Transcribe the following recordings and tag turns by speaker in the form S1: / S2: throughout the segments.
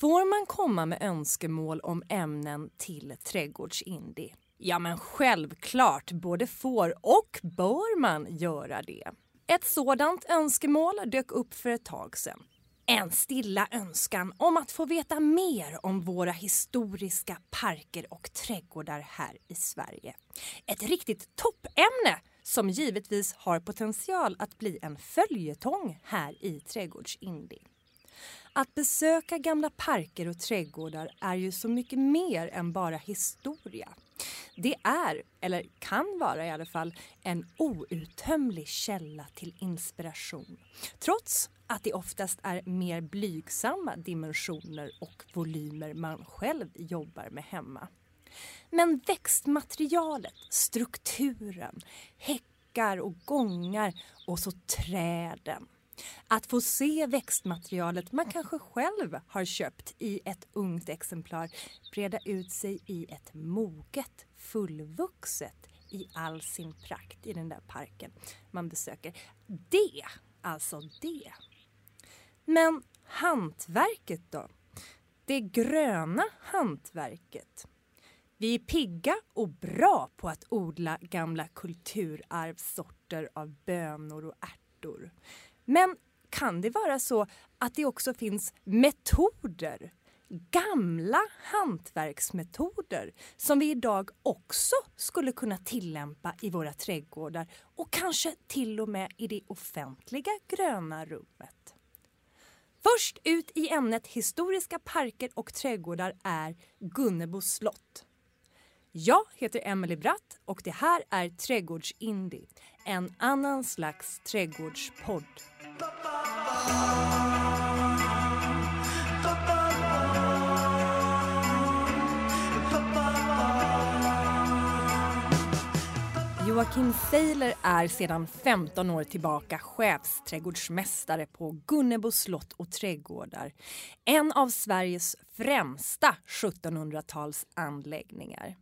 S1: Får man komma med önskemål om ämnen till Trädgårdsindie? Ja men självklart både får och bör man göra det. Ett sådant önskemål dök upp för ett tag sedan. En stilla önskan om att få veta mer om våra historiska parker och trädgårdar här i Sverige. Ett riktigt toppämne som givetvis har potential att bli en följetong här i Trädgårdsindie. Att besöka gamla parker och trädgårdar är ju så mycket mer än bara historia. Det är, eller kan vara i alla fall, en outtömlig källa till inspiration. Trots att det oftast är mer blygsamma dimensioner och volymer man själv jobbar med hemma. Men växtmaterialet, strukturen, häckar och gångar och så träden. Att få se växtmaterialet man kanske själv har köpt i ett ungt exemplar breda ut sig i ett moget, fullvuxet i all sin prakt i den där parken man besöker. Det, alltså det. Men hantverket då? Det gröna hantverket. Vi är pigga och bra på att odla gamla kulturarvssorter av bönor och ärtor. Men kan det vara så att det också finns metoder, gamla hantverksmetoder som vi idag också skulle kunna tillämpa i våra trädgårdar och kanske till och med i det offentliga gröna rummet? Först ut i ämnet historiska parker och trädgårdar är Gunnebo slott. Jag heter Emily Bratt och det här är Trädgårdsindie, en annan slags trädgårdspodd. Bye-bye. Joakim Seiler är sedan 15 år tillbaka chefsträdgårdsmästare på Gunnebo slott och trädgårdar. En av Sveriges främsta 1700-talsanläggningar.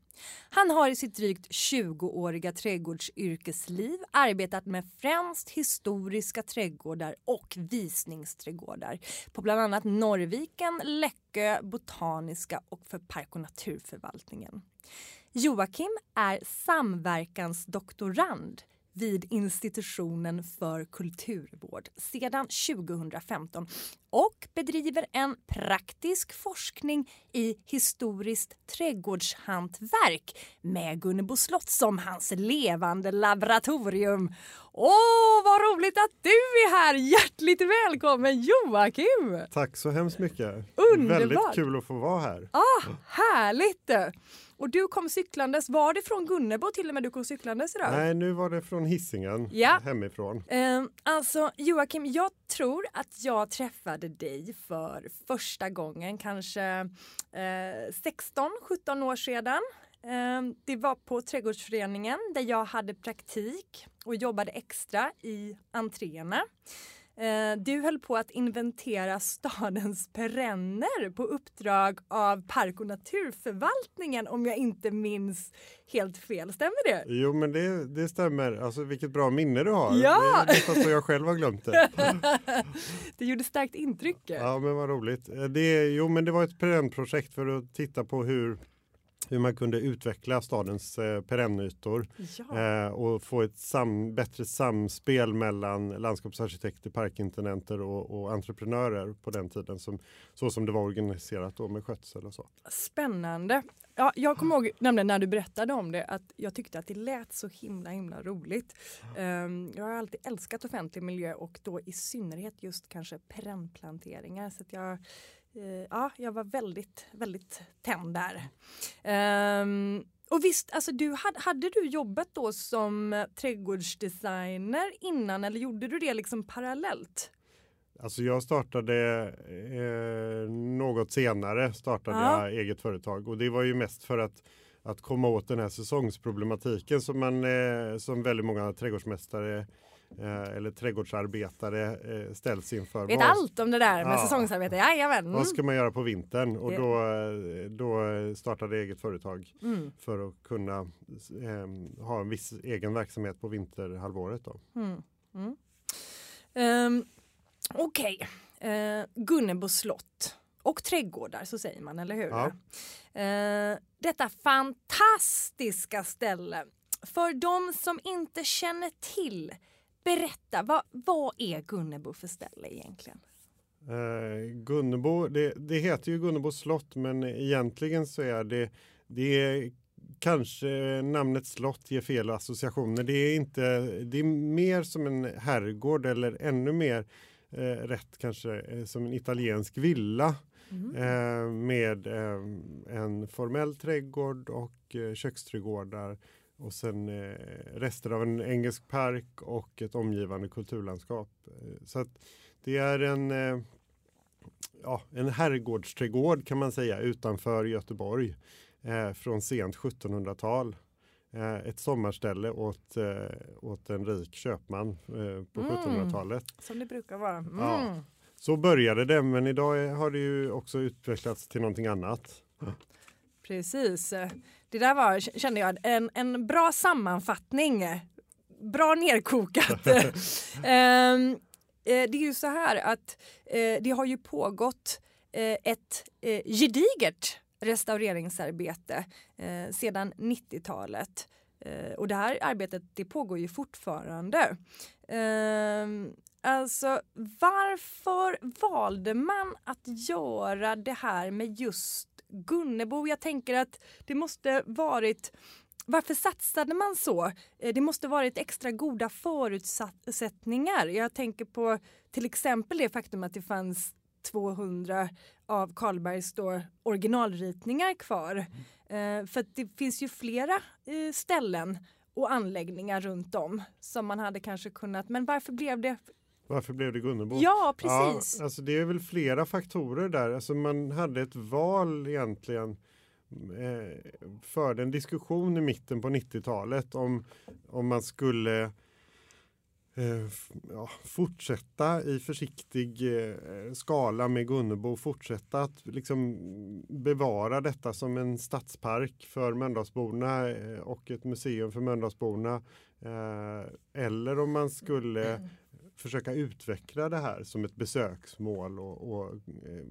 S1: Han har i sitt drygt 20-åriga trädgårdsyrkesliv arbetat med främst historiska trädgårdar och visningsträdgårdar på bland annat Norrviken, Läckö, Botaniska och för Park och naturförvaltningen. Joakim är samverkansdoktorand vid institutionen för kulturvård sedan 2015 och bedriver en praktisk forskning i historiskt trädgårdshantverk med Gunnebo slott som hans levande laboratorium. Åh, vad roligt att du är här! Hjärtligt välkommen Joakim!
S2: Tack så hemskt mycket.
S1: Underbart!
S2: Väldigt kul att få vara här.
S1: Ah, härligt! Och du kom cyklandes, var det från Gunnebo till och med du kom cyklandes idag?
S2: Nej, nu var det från hissingen
S1: Ja.
S2: hemifrån.
S1: Eh, alltså Joakim, jag tror att jag träffade dig för första gången kanske eh, 16-17 år sedan. Eh, det var på Trädgårdsföreningen där jag hade praktik och jobbade extra i entréerna. Eh, Du höll på att inventera stadens perenner på uppdrag av Park och naturförvaltningen om jag inte minns helt fel. Stämmer det?
S2: Jo, men det, det stämmer. Alltså vilket bra minne du har.
S1: Ja!
S2: Det är så jag själv har glömt det.
S1: Det gjorde starkt intryck.
S2: Ja, men vad roligt. Eh, Det, jo, men det var ett perennprojekt för att titta på hur hur man kunde utveckla stadens eh, perennytor
S1: Ja.
S2: eh, och få ett sam, bättre samspel mellan landskapsarkitekter, parkintendenter och, och entreprenörer på den tiden som, så som det var organiserat då med skötsel och så.
S1: Spännande. Ja, jag kommer ihåg nämligen när du berättade om det att jag tyckte att det lät så himla himla roligt. Ehm, jag har alltid älskat offentlig miljö och då i synnerhet just kanske perennplanteringar. Så att jag, ja, jag var väldigt, väldigt tänd där. Ehm, och visst, alltså du, hade, hade du jobbat då som trädgårdsdesigner innan eller gjorde du det liksom parallellt?
S2: Alltså jag startade eh, något senare startade
S1: Ja.
S2: jag eget företag och det var ju mest för att att komma åt den här säsongsproblematiken som man eh, som väldigt många trädgårdsmästare eh, eller trädgårdsarbetare eh, ställs inför.
S1: Vet
S2: Vad-
S1: allt om det där med
S2: Ja.
S1: säsongsarbete, jajamän. Mm.
S2: Vad ska man göra på vintern? Och då, eh, då startade eget företag
S1: Mm.
S2: för att kunna eh, ha en viss egen verksamhet på vinterhalvåret. Då.
S1: Mm. Mm. Um, Okej, okay. Gunnebo slott. och trädgårdar, så säger man, eller hur?
S2: Ja.
S1: Eh, detta fantastiska ställe. För de som inte känner till, berätta, vad, vad är Gunnebo för ställe egentligen?
S2: Eh, Gunnebo, det, det heter ju Gunnebo slott men egentligen så är det, det är kanske namnet slott ger fel associationer. Det är, inte, det är mer som en herrgård eller ännu mer eh, rätt kanske eh, som en italiensk villa
S1: Mm.
S2: eh, med eh, en formell trädgård och eh, köksträdgårdar och sen eh, rester av en engelsk park och ett omgivande kulturlandskap. Eh, Så att det är en, eh, ja, en herrgårdsträdgård kan man säga utanför Göteborg eh, från sent 1700-tal. Eh, ett sommarställe åt, eh, åt en rik köpman på
S1: Mm.
S2: 1700-talet.
S1: Som det brukar vara. Mm.
S2: Ja. Så började det men idag har det ju också utvecklats till någonting annat.
S1: Precis. Det där var, kände jag, en, en bra sammanfattning. Bra nerkokat. Eh, det är ju så här att eh, det har ju pågått eh, ett gediget restaureringsarbete sedan 90-talet. Eh, och det här arbetet det pågår ju fortfarande. Ehm, alltså varför valde man att göra det här med just Gunnebo? Jag tänker att det måste varit varför satsade man så? Eh, det måste varit extra goda förutsättningar. Jag tänker på till exempel det faktum att det fanns 200 av Karlbergs då originalritningar kvar. Mm. för det finns ju flera eh, ställen och anläggningar runt om som man hade kanske kunnat, men varför blev det?
S2: Varför blev det Gunnebo?
S1: Ja, precis.
S2: Ja, alltså det är väl flera faktorer där. Alltså man hade ett val egentligen eh, förde en diskussion i mitten på 90-talet om, om man skulle eh, ja, fortsätta i försiktig eh, skala med Gunnebo, fortsätta att liksom bevara detta som en stadspark för Mölndalsborna eh, och ett museum för Mölndalsborna. Eh, eller om man skulle försöka utveckla det här som ett besöksmål och, och, eh,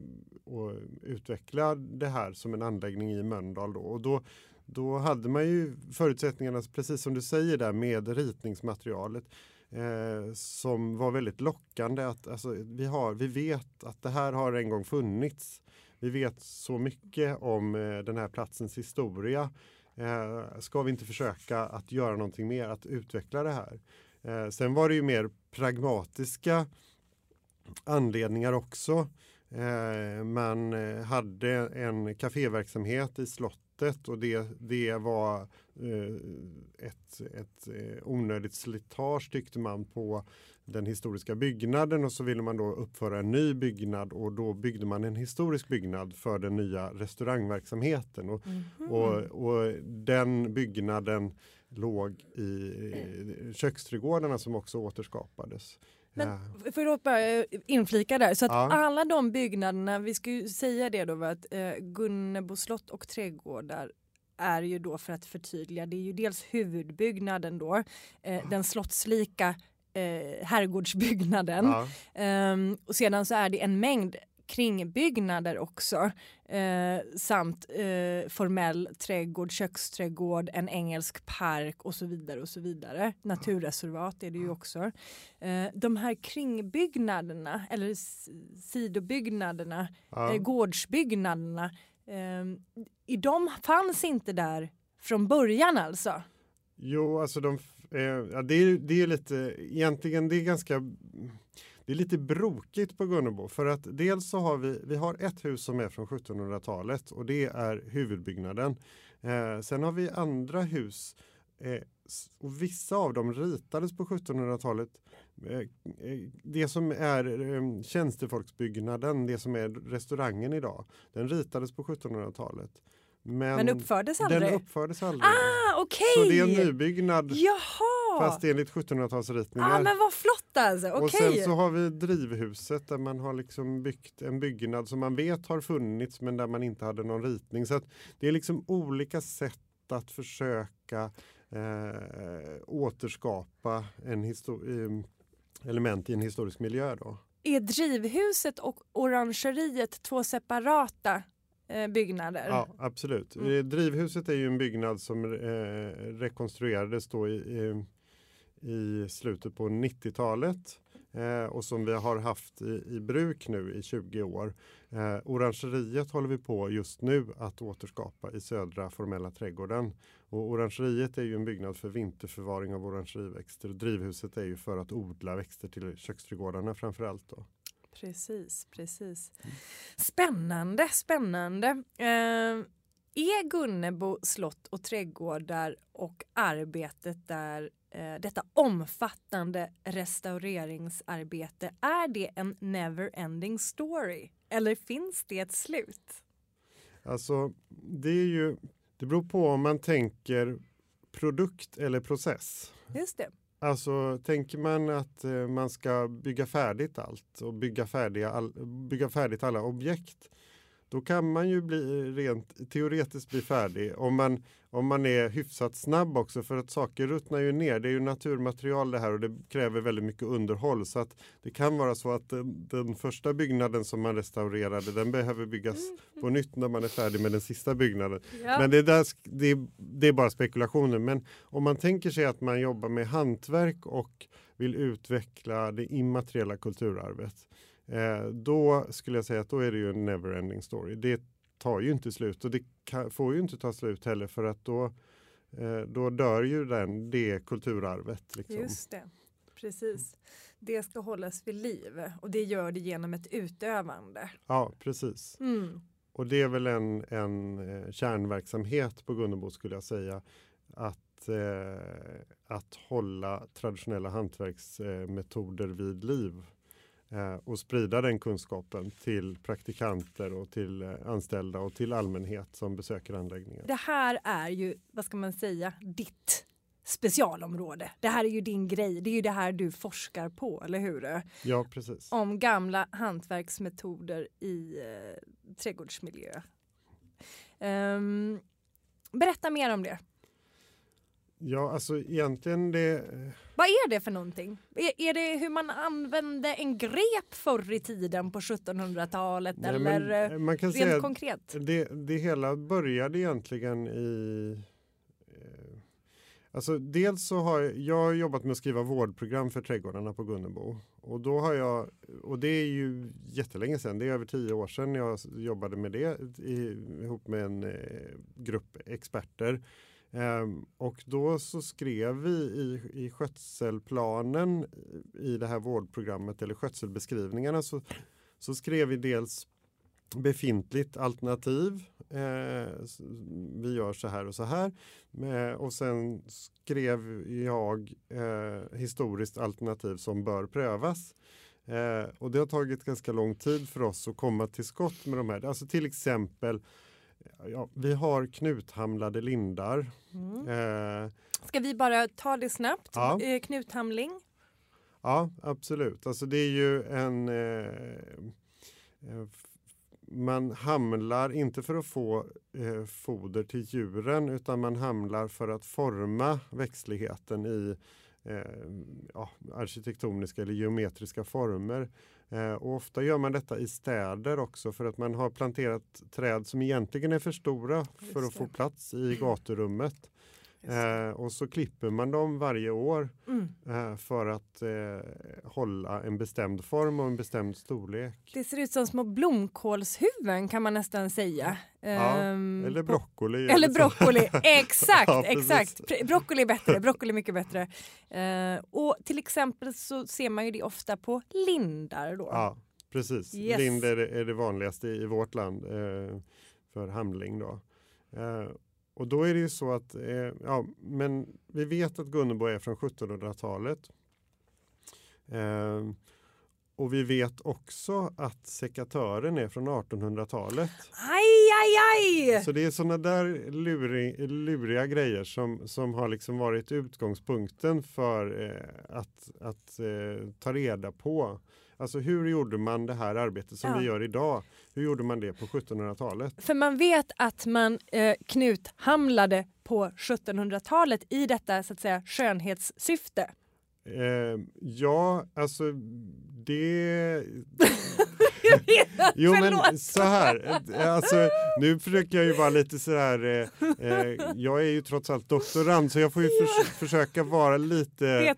S2: och utveckla det här som en anläggning i Mölndal. Då. Och då, då hade man ju förutsättningarna, precis som du säger där, med ritningsmaterialet eh, som var väldigt lockande. Att, alltså, vi, har, vi vet att det här har en gång funnits. Vi vet så mycket om eh, den här platsens historia. Eh, ska vi inte försöka att göra någonting mer, att utveckla det här? Eh, sen var det ju mer pragmatiska anledningar också. Eh, man eh, hade en kaféverksamhet i slottet och det, det var eh, ett, ett eh, onödigt slitage tyckte man på den historiska byggnaden och så ville man då uppföra en ny byggnad och då byggde man en historisk byggnad för den nya restaurangverksamheten. Och,
S1: Mhm.
S2: och, och den byggnaden låg i eh, köksträdgårdarna som också återskapades.
S1: Men
S2: Eh,
S1: jag bara inflika där? Så att
S2: Ja.
S1: alla de byggnaderna, vi ska ju säga det då att eh, Gunnebo slott och trädgårdar är ju då för att förtydliga, det är ju dels huvudbyggnaden då, eh, den slottslika eh, herrgårdsbyggnaden.
S2: ja,
S1: Ehm, och sedan så är det en mängd kringbyggnader också. Eh, samt eh, formell trädgård, köksträdgård, en engelsk park och så vidare. och så vidare. Naturreservat är det ju också. Eh, de här kringbyggnaderna eller sidobyggnaderna,
S2: ja.
S1: eh, gårdsbyggnaderna, eh, i de fanns inte där från början alltså.
S2: Jo, alltså de, eh, ja, det, är, det är lite, egentligen det är ganska, det är lite brokigt på Gunnebo för att dels så har vi, vi har ett hus som är från 1700-talet och det är huvudbyggnaden. Eh, sen har vi andra hus eh, och vissa av dem ritades på 1700-talet. Eh, eh, det som är eh, tjänstefolksbyggnaden, det som är restaurangen idag, den ritades på 1700-talet. Men,
S1: Men uppfördes aldrig.
S2: den uppfördes aldrig.
S1: Ah, okej!
S2: Så det är en nybyggnad
S1: Jaha!
S2: fast enligt 1700-talsritningar.
S1: ah, men vad flott alltså, okej.
S2: Och sen så har vi drivhuset där man har liksom byggt en byggnad som man vet har funnits men där man inte hade någon ritning. Så det är liksom olika sätt att försöka eh, återskapa en element i en historisk miljö. Då.
S1: är drivhuset och orangeriet två separata eh, byggnader?
S2: Ja, absolut.
S1: Mm.
S2: Eh, Drivhuset är ju en byggnad som eh, rekonstruerades då i, i, i slutet på 90-talet eh, och som vi har haft i, i bruk nu i 20 år. Eh, orangeriet håller vi på just nu att återskapa i södra formella trädgården. Och orangeriet är ju en byggnad för vinterförvaring av orangeriväxter. Drivhuset är ju för att odla växter till köksträdgårdarna framförallt. Då.
S1: Precis, precis. Spännande, spännande. Eh, är Gunnebo slott och trädgårdar och arbetet där, detta omfattande restaureringsarbete, är det en never ending story? Eller finns det ett slut?
S2: Alltså, det är ju, det beror på om man tänker produkt eller process.
S1: Just det.
S2: Alltså tänker man att eh, man ska bygga färdigt allt och bygga, färdiga all, bygga färdigt alla objekt. Då kan man ju bli rent teoretiskt bli färdig om man, om man är hyfsat snabb också för att saker ruttnar ju ner. Det är ju naturmaterial det här och det kräver väldigt mycket underhåll så att det kan vara så att den, den första byggnaden som man restaurerade den behöver byggas på nytt när man är färdig med den sista byggnaden.
S1: Ja.
S2: Men det, där, det, det är bara spekulationer. Men om man tänker sig att man jobbar med hantverk och vill utveckla det immateriella kulturarvet. Eh, då skulle jag säga att då är det ju en neverending story. Det tar ju inte slut och det kan, får ju inte ta slut heller för att då, eh, då dör ju den, det kulturarvet. Liksom.
S1: Just det, precis. Det ska hållas vid liv och det gör det genom ett utövande.
S2: Ja, precis.
S1: Mm.
S2: Och det är väl en, en eh, kärnverksamhet på Gunnebo skulle jag säga. Att, eh, att hålla traditionella hantverksmetoder vid liv. Eh, och sprida den kunskapen till praktikanter och till eh, anställda och till allmänhet som besöker anläggningen.
S1: Det här är ju, vad ska man säga, ditt specialområde. Det här är ju din grej. Det är ju det här du forskar på, eller hur?
S2: Ja, precis.
S1: Om gamla hantverksmetoder i eh, trädgårdsmiljö. Ehm, berätta mer om det.
S2: Ja, alltså egentligen det...
S1: Vad är det för någonting? Är, är det hur man använde en grep förr i tiden på 1700-talet
S2: Nej,
S1: eller
S2: men,
S1: eh,
S2: man kan
S1: rent
S2: säga
S1: konkret?
S2: Det, det hela började egentligen i... Eh, alltså dels så har jag, jag har jobbat med att skriva vårdprogram för trädgårdarna på Gunnebo. Och då har jag, och det är ju jättelänge sedan, det är över tio år sedan jag jobbade med det i, ihop med en eh, grupp experter. Ehm, och då så skrev vi i, i skötselplanen i det här vårdprogrammet eller skötselbeskrivningarna så, så skrev vi dels befintligt alternativ. Eh, vi gör så här och så här. Eh, och sen skrev jag eh, historiskt alternativ som bör prövas. Eh, och det har tagit ganska lång tid för oss att komma till skott med de här. Alltså till exempel, ja, vi har knuthamlade lindar.
S1: Mm.
S2: Eh,
S1: Ska vi bara ta det snabbt?
S2: Ja.
S1: Eh, knuthamling.
S2: Ja, absolut. Alltså det är ju en... Eh, eh, man hamlar inte för att få eh, foder till djuren utan man hamlar för att forma växtligheten i eh, ja, arkitektoniska eller geometriska former. Eh, och ofta gör man detta i städer också för att man har planterat träd som egentligen är för stora för att få plats i gaturummet. Eh, och så klipper man dem varje år
S1: Mm.
S2: eh, för att eh, hålla en bestämd form och en bestämd storlek.
S1: Det ser ut som små blomkålshuvuden kan man nästan säga.
S2: Ja,
S1: Ehm,
S2: Eller broccoli.
S1: Eller broccoli, exakt,
S2: Ja,
S1: exakt. Broccoli är bättre, broccoli är mycket bättre. Eh, och till exempel så ser man ju det ofta på lindar då.
S2: Ja, precis.
S1: Yes.
S2: Lind är det, är det vanligaste i vårt land eh, för hamling. Då. Och då är det ju så att, eh, ja, men vi vet att Gunnebo är från 1700-talet. Eh, och vi vet också att sekatören är från 1800-talet.
S1: Aj, aj, aj!
S2: Så det är sådana där lurig, luriga grejer som, som har liksom varit utgångspunkten för eh, att, att eh, ta reda på. Alltså hur gjorde man det här arbetet som
S1: Ja.
S2: vi gör idag? Hur gjorde man det på 1700-talet?
S1: För man vet att man eh, knuthamlade på 1700-talet i detta så att säga skönhetssyfte.
S2: Eh, ja, alltså Det... jo men så här, eh, alltså, nu försöker jag ju vara lite så här, eh, eh, jag är ju trots allt doktorand så jag får ju förs försöka vara lite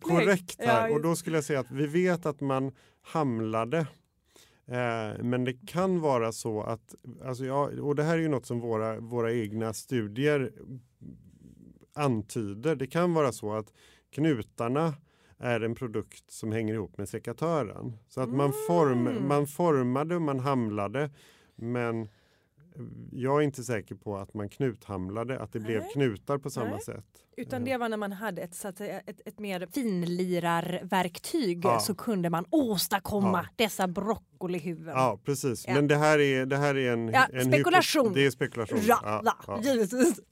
S2: korrekt här. Och då skulle jag säga att vi vet att man hamlade. Eh, men det kan vara så att, alltså ja, och det här är ju något som våra, våra egna studier antyder. Det kan vara så att knutarna är en produkt som hänger ihop med sekatören. Så att man, form,
S1: Mm.
S2: man formade och man hamlade men jag är inte säker på att man knuthamlade, att det blev
S1: Nej.
S2: knutar på samma
S1: Nej.
S2: sätt.
S1: Utan det var när man hade ett, så att, ett, ett mer finlirarverktyg
S2: Ja.
S1: så kunde man åstadkomma
S2: Ja.
S1: dessa broccolihuvuden.
S2: Ja, precis.
S1: Ja.
S2: Men det här är, det här är en,
S1: Ja,
S2: en
S1: spekulation.
S2: Det är spekulation.
S1: Ja,
S2: Ja,
S1: givetvis.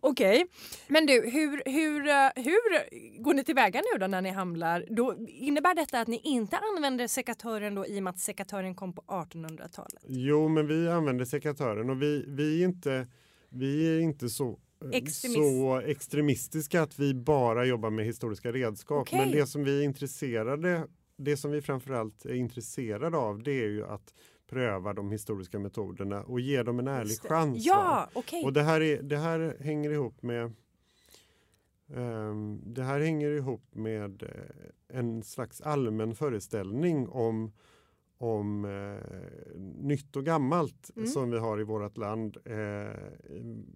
S1: Okej, men du, hur, hur, eh, hur går ni tillväga nu då när ni hamlar? Då, innebär detta att ni inte använder sekatören då i och med att sekatören kom på 1800-talet?
S2: Jo, men vi använder sekatören och vi, vi, är, inte, vi är inte så
S1: Extremist.
S2: så extremistiska att vi bara jobbar med historiska redskap.
S1: Okej.
S2: Men det som vi är intresserade, det som vi framförallt är intresserade av det är ju att pröva de historiska metoderna och ge dem en ärlig chans.
S1: Ja, okej.
S2: Och det här, är, det här hänger ihop med ehm, det här hänger ihop med eh, en slags allmän föreställning om, om eh, nytt och gammalt
S1: Mm.
S2: som vi har i vårt land eh,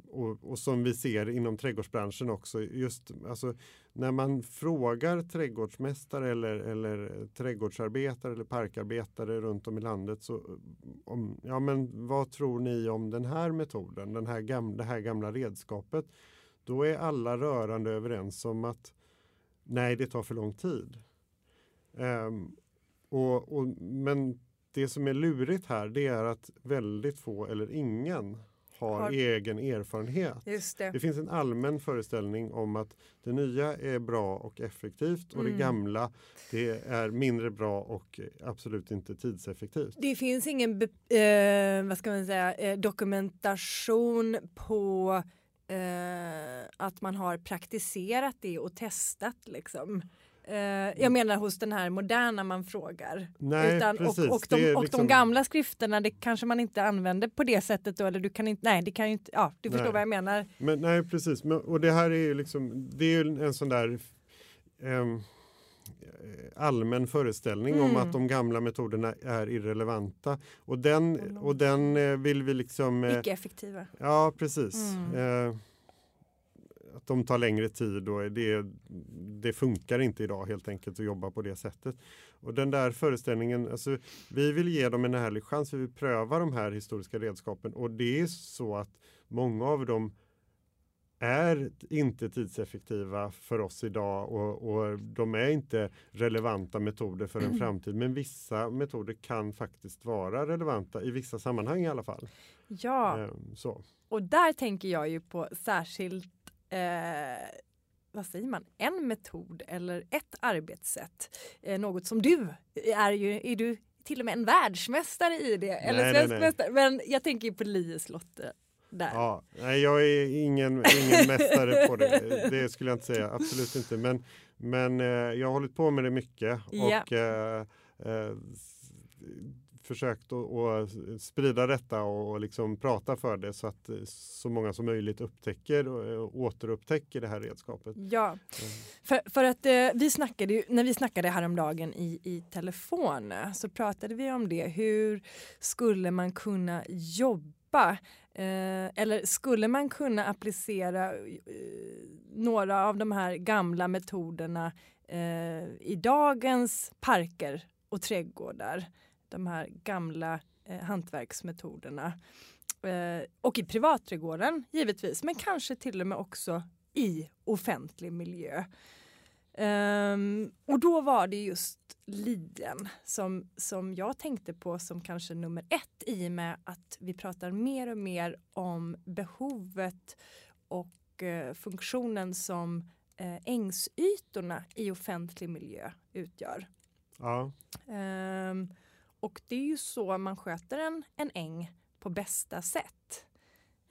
S2: och, och som vi ser inom trädgårdsbranschen också. Just, alltså, när man frågar trädgårdsmästare eller, eller trädgårdsarbetare eller parkarbetare runt om i landet så om, ja men vad tror ni om den här metoden, den här gamla, det här gamla redskapet? Då är alla rörande överens om att nej, det tar för lång tid. Ehm, och, och, men det som är lurigt här det är att väldigt få eller ingen har,
S1: Har-
S2: egen erfarenhet.
S1: Just det.
S2: Det finns en allmän föreställning om att det nya är bra och effektivt och
S1: Mm.
S2: det gamla det är mindre bra och absolut inte tidseffektivt.
S1: Det finns ingen eh, vad ska man säga, eh, dokumentation på eh, att man har praktiserat det och testat liksom. Eh, jag menar hos den här moderna man frågar.
S2: Nej,
S1: Utan,
S2: precis.
S1: och, och, de, och
S2: liksom-
S1: de gamla skrifterna det kanske man inte använder på det sättet då eller du kan inte, nej det kan ju inte, ja du förstår
S2: Nej.
S1: vad jag menar.
S2: Men, nej, precis. Men, och det här är ju liksom, det är ju en sån där ehm, allmän föreställning om
S1: Mm.
S2: att de gamla metoderna är irrelevanta. Och den,
S1: Och de-
S2: och den eh, vill vi liksom... eh,
S1: Icke effektiva.
S2: Ja, precis.
S1: Mm.
S2: Eh, att de tar längre tid och det, det funkar inte idag helt enkelt att jobba på det sättet. Och den där föreställningen, alltså, vi vill ge dem en ärlig chans, vi vill pröva de här historiska redskapen och det är så att många av dem är inte tidseffektiva för oss idag och, och de är inte relevanta metoder för en framtid. Men vissa metoder kan faktiskt vara relevanta i vissa sammanhang i alla fall.
S1: Ja,
S2: Eh, så.
S1: och där tänker jag ju på särskilt eh, vad säger man, en metod eller ett arbetssätt. Eh, något som du är ju, är du till och med en världsmästare i det. eller
S2: Nej,
S1: svensk
S2: nej, nej.
S1: mästare. Men jag tänker på Lieslotte där.
S2: Ja, nej, jag är ingen, ingen mästare på det. Det skulle jag inte säga, absolut inte. Men, men eh, jag har hållit på med det mycket
S1: Ja.
S2: och eh, eh, s- försökt att att sprida detta och, liksom prata för det så att eh, så många som möjligt upptäcker och eh, återupptäcker det här redskapet.
S1: Ja,
S2: Mm.
S1: för, för att eh, vi snackade ju, när vi snackade häromdagen i, i telefon eh, så pratade vi om det. Hur skulle man kunna jobba? Eh, eller skulle man kunna applicera eh, några av de här gamla metoderna eh, i dagens parker och trädgårdar? De här gamla eh, hantverksmetoderna. Eh, och i privatträdgården givetvis, men kanske till och med också i offentlig miljö. Ehm, och då var det just liden som, som jag tänkte på som kanske nummer ett i och med att vi pratar mer och mer om behovet och eh, funktionen som eh, ängsytorna i offentlig miljö utgör.
S2: Ja,
S1: Ehm, och det är ju så man sköter en, en äng på bästa sätt.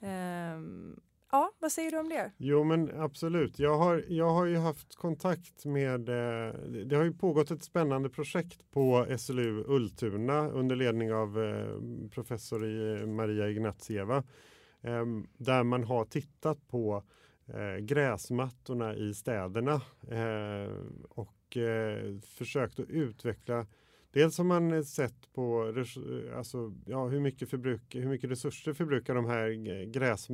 S1: Ehm, Ja, vad säger du om det?
S2: Jo men absolut. Jag har, jag har ju haft kontakt med, eh, det har ju pågått ett spännande projekt på SLU Ultuna under ledning av eh, professor eh, Maria Ignatieva ehm, där man har tittat på gräsmattorna i städerna och försökt att utveckla Dels har man sett på alltså, ja, hur, mycket förbruk, hur mycket resurser förbrukar de här gräs,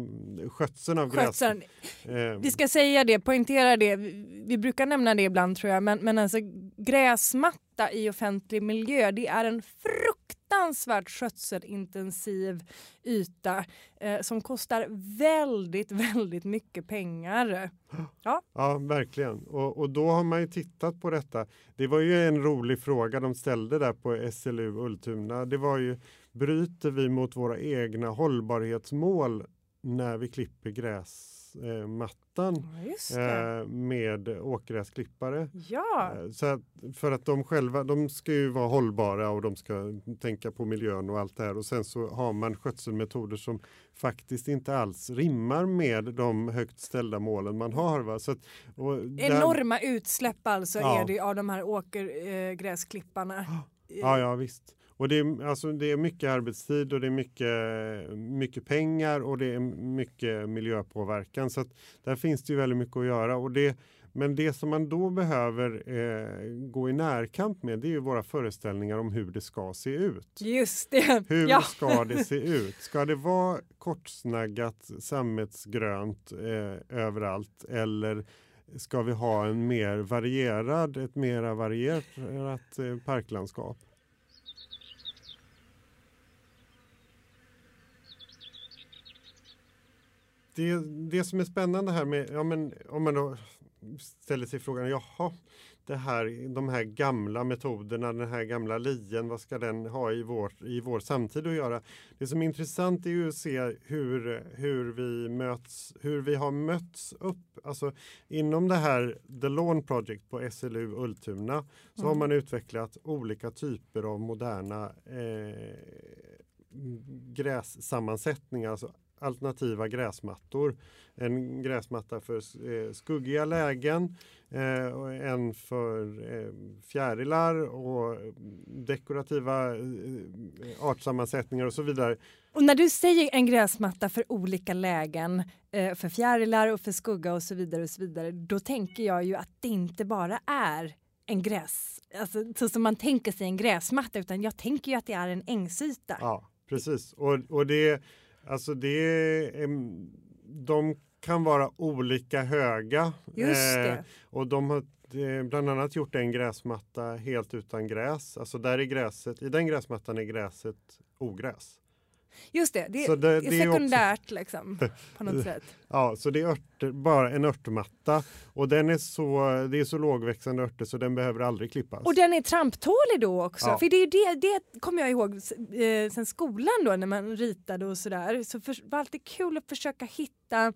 S2: skötseln av
S1: Skötseln. gräs. Eh. Vi ska säga det, poängtera det. Vi brukar nämna det ibland tror jag, men, men alltså gräsmatta i offentlig miljö, det är en frukt fruktansvärt skötselintensiv yta eh, som kostar väldigt, väldigt mycket pengar.
S2: Ja, ja verkligen. Och, och då har man ju tittat på detta. Det var ju en rolig fråga de ställde där på SLU Ultuna. Det var ju, bryter vi mot våra egna hållbarhetsmål när vi klipper gräs gräsmattan
S1: ja,
S2: eh, med åkgräsklippare.
S1: Ja.
S2: Eh, så att, för att de själva, de ska ju vara hållbara och de ska tänka på miljön och allt det här och sen så har man skötselmetoder som faktiskt inte alls rimmar med de högt ställda målen man har. Va? Så att,
S1: Enorma utsläpp alltså ja. är det av de här åkergräsklipparna.
S2: Ja, ja visst. Och det är, alltså, det är mycket arbetstid och det är mycket, mycket pengar och det är mycket miljöpåverkan. Så att där finns det ju väldigt mycket att göra. Och det, men det som man då behöver eh, gå i närkamp med det är ju våra föreställningar om hur det ska se ut.
S1: Just det!
S2: Hur ja. ska det se ut? Ska det vara kortsnaggat sammetsgrönt eh, överallt eller ska vi ha en mer varierad, ett mer varierat eh, parklandskap? Det, det som är spännande här med, ja men om man då ställer sig frågan, jaha, det här, de här gamla metoderna, den här gamla lien, vad ska den ha i vår, i vår samtid att göra? Det som är intressant är ju att se hur, hur, vi möts, hur vi har mötts upp. Alltså, inom det här The Lawn Project på SLU Ultuna så mm. har man utvecklat olika typer av moderna eh, grässammansättningar, alltså alternativa gräsmattor. En gräsmatta för eh, skuggiga lägen, eh, en för eh, fjärilar och dekorativa artsammansättningar och så vidare.
S1: Och när du säger en gräsmatta för olika lägen, för fjärilar och för skugga och så vidare, och så vidare då tänker jag ju att det inte bara är en gräs, alltså så som man tänker sig en gräsmatta, utan jag tänker ju att det är en ängsyta.
S2: Ja, precis. Och, och det Alltså det är, de kan vara olika höga.
S1: Just det. Eh,
S2: och de har bland annat gjort en gräsmatta helt utan gräs. Alltså där är gräset, i den gräsmattan är gräset ogräs.
S1: Just det, det, det är sekundärt också... liksom, på något sätt.
S2: Ja, så det är örter, bara en örtmatta och den är så, det är så lågväxande örter så den behöver aldrig klippas.
S1: Och den är tramptålig då också, ja. för det, är det, det kommer jag ihåg eh, sen skolan då när man ritade och sådär. Så för, det var alltid kul att försöka hitta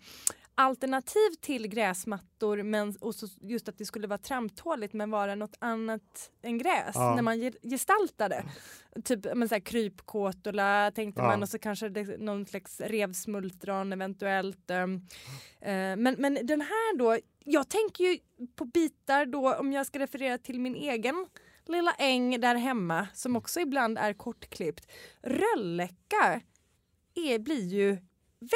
S1: alternativ till gräsmattor men och så just att det skulle vara tramptåligt men vara något annat än gräs ja. när man gestaltade. Typ men så här, krypkåtola tänkte ja. man och så kanske det, någon slags revsmultron eventuellt. Um, uh, men, men den här då, jag tänker ju på bitar då om jag ska referera till min egen lilla äng där hemma som också ibland är kortklippt. Rölläcka är, blir ju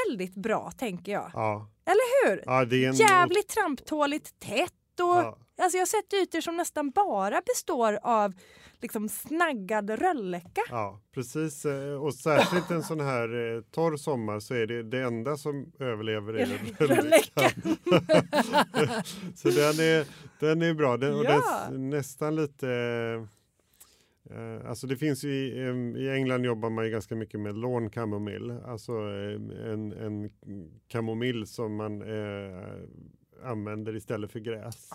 S1: väldigt bra tänker jag.
S2: Ja.
S1: Eller hur?
S2: Ja, det är en...
S1: Jävligt tramptåligt, tätt och ja. alltså jag har sett ytor som nästan bara består av liksom snaggad rölläcka.
S2: Ja, precis. Eh, och särskilt en sån här eh, torr sommar så är det det enda som överlever är rölläckan. så den är, den är bra. Den, och ja. den, nästan lite Eh, alltså det finns i, i England jobbar man ju ganska mycket med lawn kamomill, alltså eh, en, en kamomill som man eh, använder istället för gräs.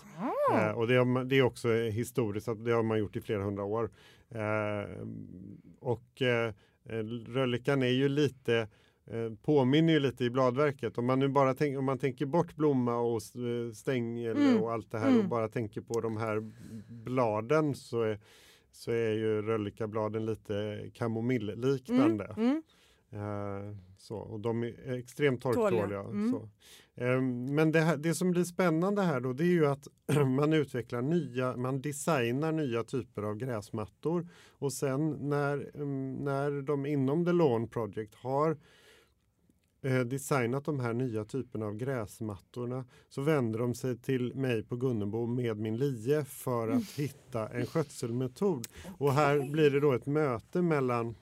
S1: Eh,
S2: och det, har, det, är också historiskt, att det har man gjort i flera hundra år. Eh, och eh, röllikan är ju lite påminner ju lite i bladverket. Om man nu bara tänk, om man tänker bort blomma och stängel mm. och allt det här mm. och bara tänker på de här bladen så är så är ju röllikabladen lite kamomillliknande.
S1: Mm,
S2: Eh, så, och de är extremt torktåliga.
S1: Mm.
S2: Så. Eh, men det, här, det som blir spännande här då det är ju att man utvecklar nya, man designar nya typer av gräsmattor och sen när, mm, när de inom The Lawn Project har designat de här nya typerna av gräsmattorna så vänder de sig till mig på Gunnebo med min lie för att hitta en skötselmetod. Och här blir det då ett möte mellan,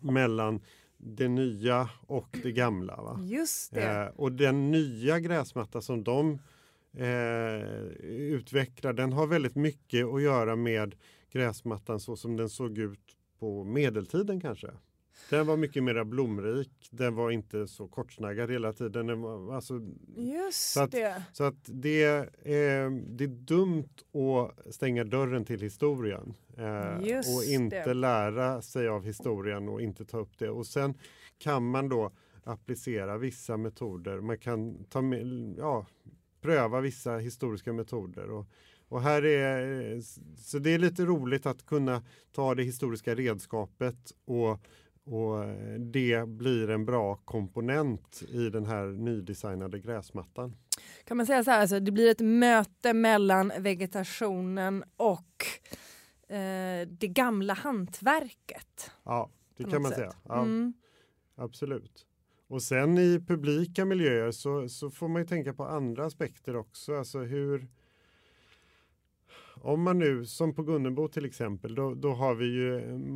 S2: mellan det nya och det gamla. Va?
S1: Just det.
S2: Eh, och den nya gräsmatta som de eh, utvecklar den har väldigt mycket att göra med gräsmattan så som den såg ut på medeltiden kanske. Den var mycket mer blomrik, den var inte så kortsnaggad hela tiden. Den var, alltså,
S1: Just
S2: så att-
S1: det.
S2: så att det, är, det är dumt att stänga dörren till historien eh, och inte
S1: det.
S2: lära sig av historien och inte ta upp det. Och sen kan man då applicera vissa metoder. Man kan ta med, ja, pröva vissa historiska metoder. Och, och här är, så det är lite roligt att kunna ta det historiska redskapet och och det blir en bra komponent i den här nydesignade gräsmattan.
S1: Kan man säga så här, alltså, det blir ett möte mellan vegetationen och eh, det gamla hantverket.
S2: Ja, det kan man
S1: sätt.
S2: säga. Ja,
S1: Mm.
S2: Absolut. Och sen i publika miljöer så, så får man ju tänka på andra aspekter också. Alltså hur... Om man nu, som på Gunnebo till exempel, då, då har vi ju en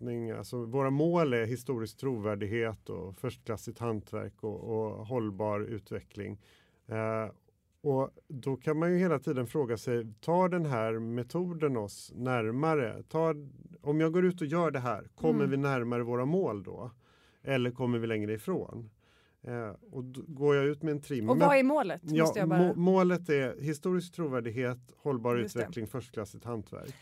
S2: målsättning. Alltså våra mål är historisk trovärdighet och förstklassigt hantverk och, och hållbar utveckling. Eh, och då kan man ju hela tiden fråga sig, tar den här metoden oss närmare? Tar, om jag går ut och gör det här, kommer
S1: Mm.
S2: vi närmare våra mål då? Eller kommer vi längre ifrån? Eh, och då går jag ut med en trimmer.
S1: Och vad är målet?
S2: ja,
S1: bara...
S2: må, målet är historisk trovärdighet, hållbar
S1: Just det.
S2: utveckling, förstklassigt hantverk.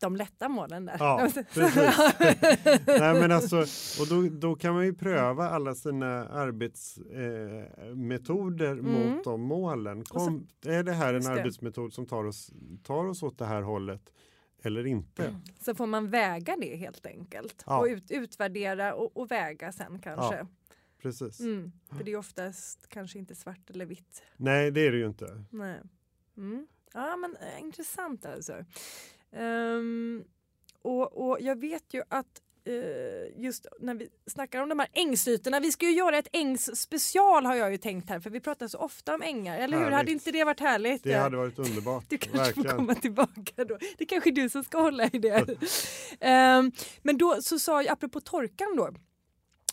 S1: De lätta målen där.
S2: Ja, precis. Nej, men alltså, och då, då kan man ju pröva alla sina arbetsmetoder eh,
S1: Mm.
S2: mot de målen. Kom, är det här en arbetsmetod som tar oss, tar oss åt det här hållet eller inte?
S1: Så får man väga det helt enkelt.
S2: Ja.
S1: Och ut, utvärdera och, och väga sen kanske.
S2: Precis.
S1: Mm. För det är oftast kanske inte svart eller vitt.
S2: Nej, det är det ju inte.
S1: Nej. Mm. Ja men eh, intressant alltså. Ehm, och, och jag vet ju att eh, just när vi snackar om de här ängsytorna, vi ska ju göra ett ängsspecial har jag ju tänkt här för vi pratar så ofta om ängar, eller hur?
S2: Härligt.
S1: Hade inte det varit härligt?
S2: Det hade varit underbart.
S1: Du kanske får
S2: Verkligen.
S1: komma tillbaka då. Det är kanske du som ska hålla i det. Ehm, men då så sa jag, apropå torkan då,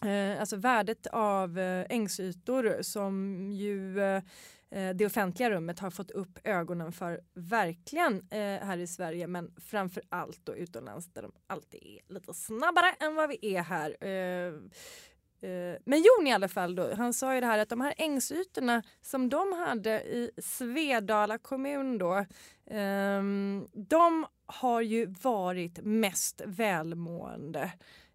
S1: eh, alltså värdet av eh, ängsytor som ju eh, Eh, det offentliga rummet har fått upp ögonen för verkligen eh, här i Sverige men framför allt då utomlands där de alltid är lite snabbare än vad vi är här. Eh, eh men Jon i alla fall då, han sa ju det här att de här ängsytorna som de hade i Svedala kommun då, ehm, de har ju varit mest välmående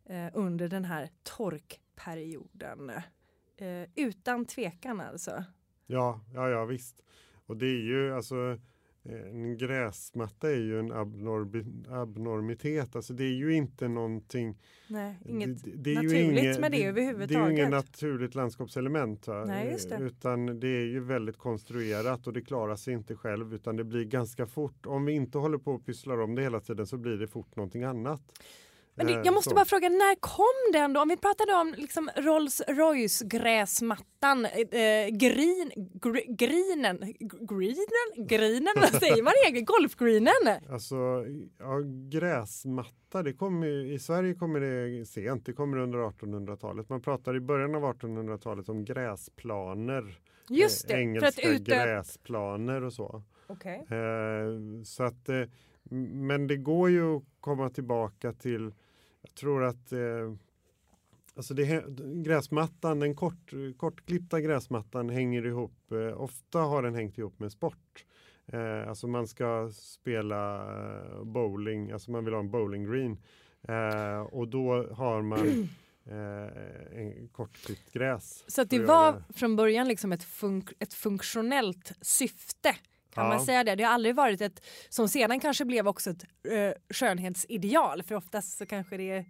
S1: eh, under den här torkperioden. Utan tvekan alltså.
S2: Ja, ja, ja visst. Och det är ju alltså en gräsmatta är ju en abnormi, abnormitet. Alltså det är ju inte någonting
S1: Nej, inget
S2: det, det är ju
S1: naturligt
S2: inget-
S1: med det
S2: Det är ju
S1: överhuvudtaget.
S2: inget naturligt landskapselement.
S1: Nej, just det.
S2: Utan det är ju väldigt konstruerat och det klarar sig inte själv utan det blir ganska fort. Om vi inte håller på och pysslar om det hela tiden så blir det fort någonting annat.
S1: Men det,
S2: Eh,
S1: jag måste
S2: så.
S1: bara fråga, när kom den då? Om vi pratade om liksom Rolls Royce gräsmattan, eh, green, gr, greenen, greenen, greenen, vad säger man egentligen? Golfgreenen?
S2: Alltså, ja, gräsmatta, det kommer ju, i Sverige kommer det sent, det kommer under 1800-talet. Man pratar i början av 1800-talet om gräsplaner.
S1: Just
S2: eh,
S1: det, för
S2: engelska
S1: utö...
S2: gräsplaner och så.
S1: Okej.
S2: Eh, så att, eh, men det går ju att komma tillbaka till, jag tror att eh, Alltså det, gräsmattan, den kort, kortklippta gräsmattan hänger ihop, eh, ofta har den hängt ihop med sport. Eh, alltså man ska spela eh, bowling, alltså man vill ha en bowling green. Eh, och då har man eh, kortklippt gräs.
S1: Så det var från början liksom ett, funk ett funktionellt syfte. Kan
S2: Ja.
S1: man säga det? Det har aldrig varit ett, som sedan kanske blev också ett eh, skönhetsideal för oftast så kanske det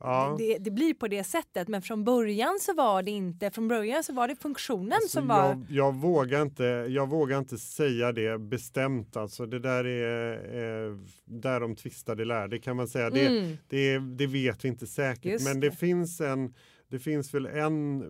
S2: Ja.
S1: det, det blir på det sättet. Men från början så var det inte, från början så var det funktionen
S2: Alltså,
S1: som var...
S2: jag, jag, vågar inte, jag vågar inte säga det bestämt. Alltså, det där är eh, där de tvistade lärde kan man säga. Det,
S1: Mm.
S2: det, det vet vi inte säkert.
S1: Just
S2: men det,
S1: det.
S2: finns en det finns väl en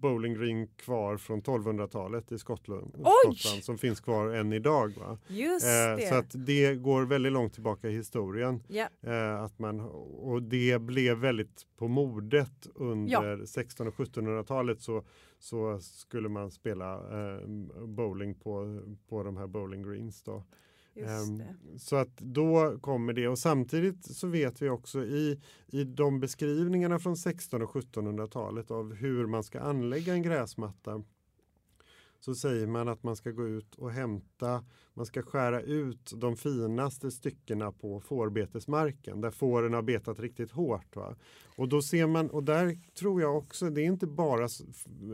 S2: bowling green kvar från 1200-talet i Skottland! Skottland som finns kvar än idag. Va?
S1: Just
S2: Eh,
S1: det.
S2: så att det går väldigt långt tillbaka i historien.
S1: ja.
S2: Eh, att man, och det blev väldigt på modet under
S1: Ja.
S2: 1600 och 1700-talet så, så skulle man spela eh, bowling på, på de här bowling greens. Då.
S1: Just det.
S2: Så att då kommer det och samtidigt så vet vi också i, i de beskrivningarna från 1600 och 1700-talet av hur man ska anlägga en gräsmatta så säger man att man ska gå ut och hämta, man ska skära ut de finaste styckena på fårbetesmarken där fåren har betat riktigt hårt. Va? Och då ser man, och där tror jag också, det är inte bara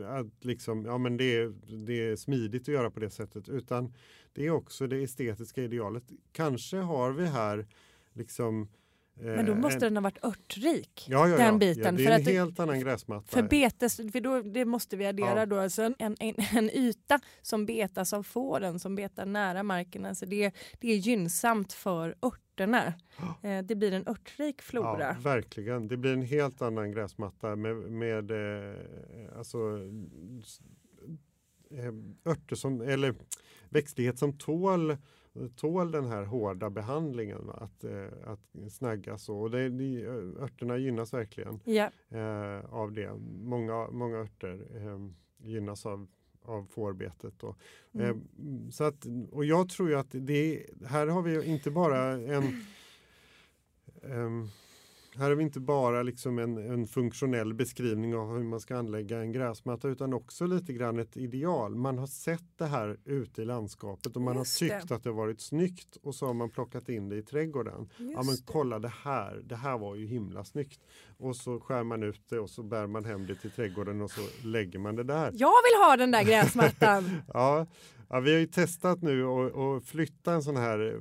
S2: att liksom, ja men det är, det är smidigt att göra på det sättet utan det är också det estetiska idealet. Kanske har vi här liksom
S1: men då
S2: eh,
S1: måste
S2: en,
S1: den ha varit örtrik.
S2: ja, ja,
S1: den biten,
S2: Ja, det
S1: för
S2: är
S1: att
S2: en
S1: det-
S2: helt annan gräsmatta.
S1: För betes, för då, det måste vi addera
S2: Ja.
S1: då, alltså en, en, en yta som betas av fåren som betar nära marken. Alltså det, det är gynnsamt för örterna. Eh, det blir en örtrik flora.
S2: Ja, verkligen. Det blir en helt annan gräsmatta med, med eh, alltså, örter som, eller växtlighet som tål, tål den här hårda behandlingen. Va? Att, eh, att snaggas så. Och det, de, örterna gynnas verkligen
S1: Ja.
S2: eh, av det. Många, många örter eh, gynnas av av fårbetet.
S1: Mm.
S2: Eh, så att, och jag tror ju att det här har vi ju inte bara en ehm, här har vi inte bara liksom en, en funktionell beskrivning av hur man ska anlägga en gräsmatta utan också lite grann ett ideal. Man har sett det här ute i landskapet och man
S1: Just
S2: har
S1: det.
S2: tyckt att det varit snyggt och så har man plockat in det i trädgården. Ja men
S1: Just det.
S2: kolla det här, det här var ju himla snyggt. Och så skär man ut det och så bär man hem det till trädgården och så lägger man det där.
S1: Jag vill ha den där gräsmattan.
S2: Ja, ja vi har ju testat nu att flytta en sån här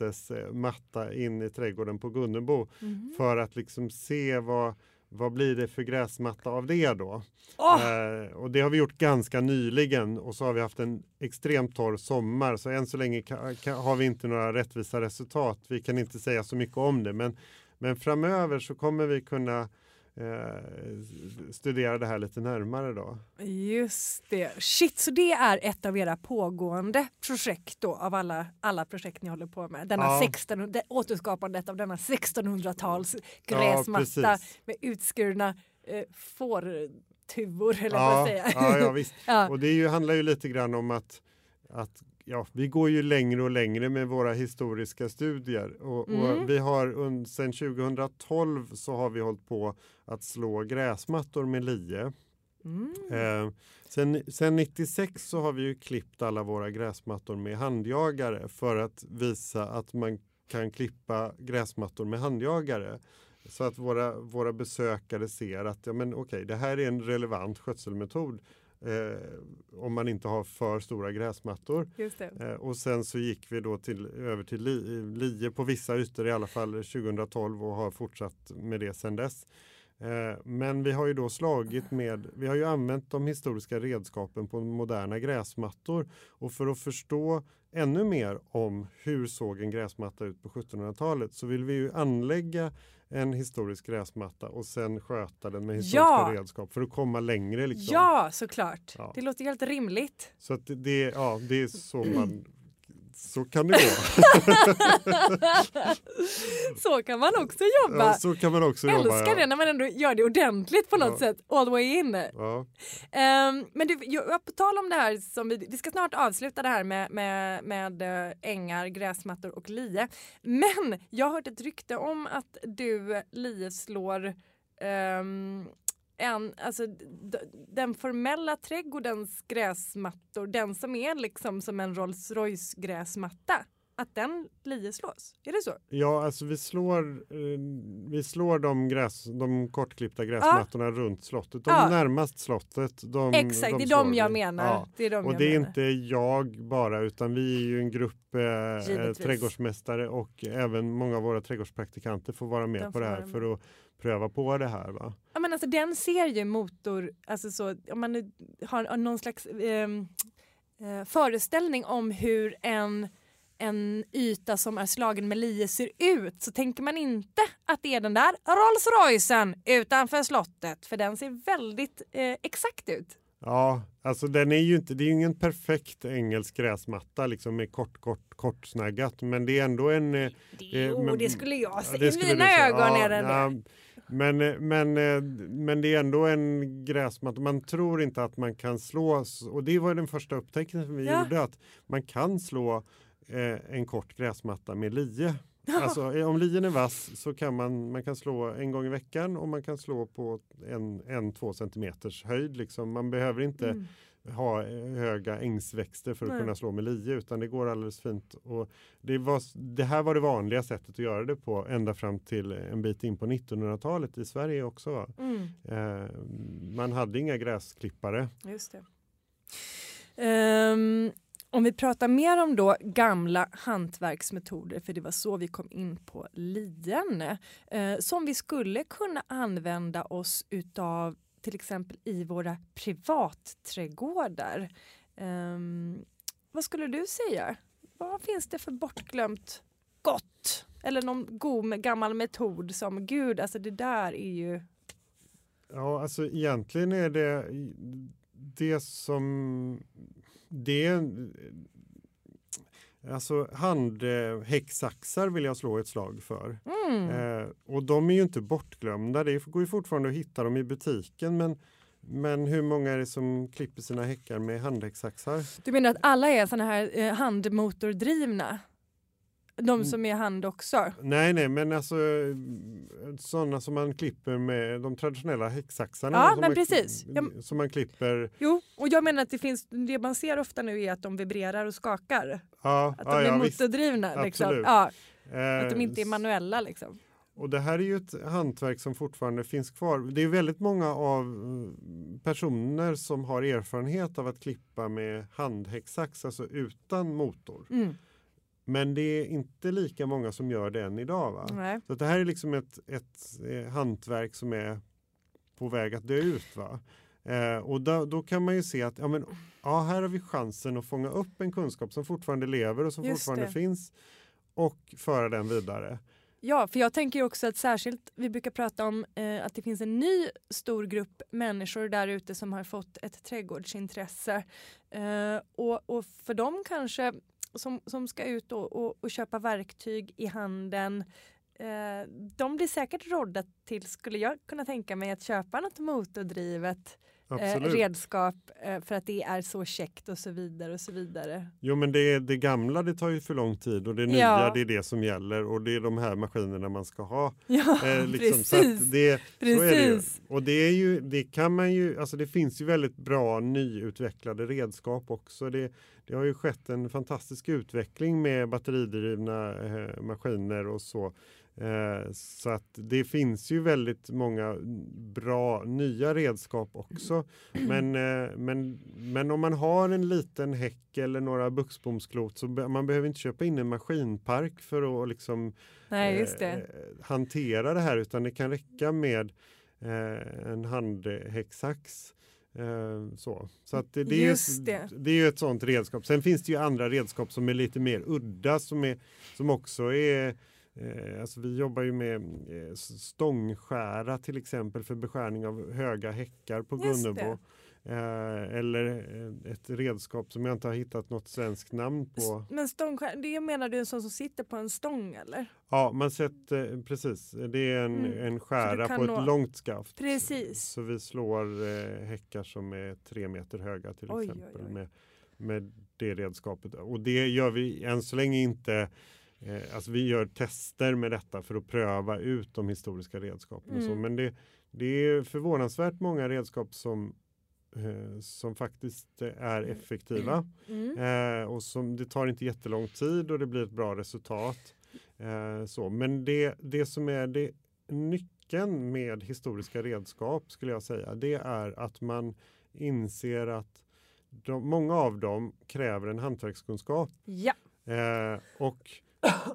S2: fårbetesmatta in i trädgården på Gunnebo
S1: Mhm.
S2: för att liksom se vad, vad blir det för gräsmatta av det då?
S1: Åh!
S2: Eh, och det har vi gjort ganska nyligen och så har vi haft en extremt torr sommar så än så länge ka, ka, har vi inte några rättvisa resultat. Vi kan inte säga så mycket om det men, men framöver så kommer vi kunna eh, studera det här lite närmare då.
S1: Just det. Shit, så det är ett av era pågående projekt då av alla, alla projekt ni håller på med. Denna
S2: Ja.
S1: 16, det, återskapandet av denna 1600-tals
S2: Ja,
S1: gräsmatta
S2: precis.
S1: med utskurna eh, fårtuvor eller vad
S2: Ja,
S1: jag
S2: ja, ja, visst.
S1: Ja.
S2: Och det ju, handlar ju lite grann om att, att ja, vi går ju längre och längre med våra historiska studier. Och,
S1: Mm.
S2: och vi har sedan 2012 så har vi hållit på att slå gräsmattor med lie.
S1: Mm.
S2: Eh, sen, sen 96 så har vi ju klippt alla våra gräsmattor med handjagare för att visa att man kan klippa gräsmattor med handjagare. Så att våra, våra besökare ser att ja, men okej, det här är en relevant skötselmetod eh, om man inte har för stora gräsmattor. Eh, och sen så gick vi då till, över till li, lie på vissa ytor i alla fall 2012 och har fortsatt med det sedan dess. Eh, men vi har ju då slagit med, vi har ju använt de historiska redskapen på moderna gräsmattor och för att förstå ännu mer om hur såg en gräsmatta ut på 1700-talet så vill vi ju anlägga en historisk gräsmatta och sen sköta den med historiska
S1: Ja!
S2: redskap för att komma längre. Liksom.
S1: Ja, såklart.
S2: Ja.
S1: Det låter helt rimligt.
S2: Så det- det, ja, det är så man så kan det gå.
S1: Så kan man också jobba.
S2: Ja, så kan man också jobba.
S1: Älskar det
S2: ja.
S1: när man ändå gör det ordentligt på något
S2: Ja.
S1: sätt. All the way in. Ehm, men du, jag, på tal om det här, som vi, vi ska snart avsluta det här med, med, med eh, ängar, gräsmattor och lie. Men jag har hört ett rykte om att du lieslår ehm, en, alltså, den formella trädgårdens gräsmattor, den som är liksom som en Rolls Royce gräsmatta. att den lie slås? Är det så?
S2: Ja, alltså vi slår, eh, vi slår de, gräs, de kortklippta gräsmattorna ja. runt slottet. De ja. närmast slottet. De,
S1: Exakt,
S2: de
S1: det är de jag menar. Ja. Det är de
S2: och
S1: jag
S2: det är inte jag bara utan vi är ju en grupp eh, trädgårdsmästare och även många av våra trädgårdspraktikanter får vara med de på det här för att pröva på det här. Va?
S1: Ja, men alltså, den ser ju motor, alltså så, om man har någon slags eh, eh, föreställning om hur en en yta som är slagen med lie ser ut så tänker man inte att det är den där Rolls Roycen utanför slottet för den ser väldigt eh, exakt ut.
S2: Ja, alltså den är ju inte, det är ju ingen perfekt engelsk gräsmatta liksom med kort, kort, kortsnaggat men det är ändå en...
S1: Det,
S2: eh, men,
S1: det skulle jag säga, i mina ögon ja, är den ja, det.
S2: Men, eh, men, eh, men det är ändå en gräsmatta. Man tror inte att man kan slå, och det var den första upptäckten vi ja. gjorde, att man kan slå eh, en kort gräsmatta med lie. Alltså, om lien är vass så kan man, man kan slå en gång i veckan och man kan slå på en, en två centimeters höjd. Liksom. Man behöver inte mm ha höga ängsväxter för att Nej. kunna slå med lie utan det går alldeles fint. Och det, var, det här var det vanliga sättet att göra det på ända fram till en bit in på 1900-talet i Sverige också. Mm. Eh, man hade inga gräsklippare.
S1: Just det. Um, om vi pratar mer om då gamla hantverksmetoder, för det var så vi kom in på lien, eh, som vi skulle kunna använda oss utav till exempel i våra privatträdgårdar. Um, vad skulle du säga? Vad finns det för bortglömt gott? Eller någon god gammal metod som gud, alltså det där är ju...
S2: Ja, alltså egentligen är det det som det Alltså handhäcksaxar vill jag slå ett slag för. Mm. Eh, och de är ju inte bortglömda. Det går ju fortfarande att hitta dem i butiken men men hur många är det som klipper sina häckar med handhäcksaxar?
S1: Du menar att alla är såna här eh, handmotordrivna? De mm. som är hand också?
S2: Nej, nej, men alltså sådana som man klipper med de traditionella häcksaxarna.
S1: Ja, men
S2: man,
S1: precis.
S2: Som man klipper.
S1: Jo, och jag menar att det finns, det man ser ofta nu är att de vibrerar och skakar.
S2: Ja,
S1: att de ja, är ja, motordrivna. Liksom. Ja, att de inte är eh, manuella liksom.
S2: Och det här är ju ett hantverk som fortfarande finns kvar. Det är väldigt många av eh, personer som har erfarenhet av att klippa med handhäcksax, alltså utan motor. Mm. Men det är inte lika många som gör det än idag. Va? Nej. Så det här är liksom ett, ett eh, hantverk som är på väg att dö ut. Va? Eh, och då, då, kan man ju se att ja, men, ja, här har vi chansen att fånga upp en kunskap som fortfarande lever och som Just fortfarande det. finns och föra den vidare.
S1: Ja, för jag tänker också att särskilt, vi brukar prata om eh, att det finns en ny stor grupp människor där ute som har fått ett trädgårdsintresse. Eh, och, och för dem kanske som, som ska ut och, och, och köpa verktyg i handeln eh, de blir säkert rådda till, skulle jag kunna tänka mig, att köpa något motordrivet eh, redskap eh, för att det är så käckt och så vidare och så vidare.
S2: Jo men det, det gamla det tar ju för lång tid och det nya ja. det är det som gäller och det är de här maskinerna man ska ha.
S1: Ja, eh, liksom, precis.
S2: det,
S1: precis.
S2: Det och det är ju, det kan man ju, alltså det finns ju väldigt bra nyutvecklade redskap också. Det, det har ju skett en fantastisk utveckling med batteridrivna eh, maskiner och så. Eh, så att det finns ju väldigt många bra nya redskap också. Men, eh, men, men om man har en liten häck eller några buxbomsklot så be man behöver inte köpa in en maskinpark för att liksom,
S1: Nej, eh,
S2: hantera det här utan det kan räcka med eh, en handhäcksax. Eh, så så att det, det, är, det. det är ett sånt redskap. Sen finns det ju andra redskap som är lite mer udda som, är, som också är alltså vi jobbar ju med eh, stångskära till exempel för beskärning av höga häckar på Gunnebo. Eh, eller eh, ett redskap som jag inte har hittat något svenskt namn på.
S1: Men stångskär, det menar du en sån som sitter på en stång eller?
S2: Ja, man sätter precis. Det är en, mm. en skära på nå... ett långt skaft.
S1: Precis.
S2: Så vi slår eh, häckar som är tre meter höga till oj, exempel oj, oj. Med, med det redskapet. Och det gör vi än så länge inte Eh, alltså vi gör tester med detta för att pröva ut de historiska redskapen. Mm. Och så. Mm. Men det, det är förvånansvärt många redskap som eh, som faktiskt är effektiva.
S1: Mm.
S2: Eh, och som, det tar inte jättelång tid och det blir ett bra resultat. Eh, så. Men det, det som är det nyckeln med historiska redskap skulle jag säga, det är att man inser att de, många av dem kräver en hantverkskunskap.
S1: Ja.
S2: Eh, och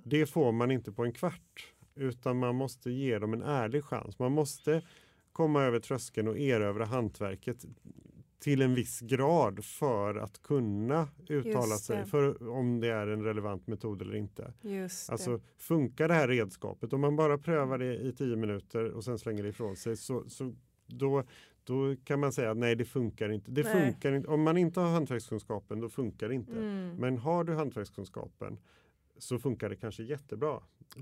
S2: det får man inte på en kvart utan man måste ge dem en ärlig chans. Man måste komma över tröskeln och erövra hantverket till en viss grad för att kunna uttala sig
S1: det.
S2: för om det är en relevant metod eller inte.
S1: Just det.
S2: Alltså funkar det här redskapet? Om man bara prövar det i tio minuter och sen slänger det ifrån sig så, så då, då kan man säga att nej det funkar inte. Det
S1: Nej.
S2: funkar inte. Om man inte har hantverkskunskapen då funkar det inte.
S1: Mm.
S2: Men har du hantverkskunskapen så funkar det kanske jättebra.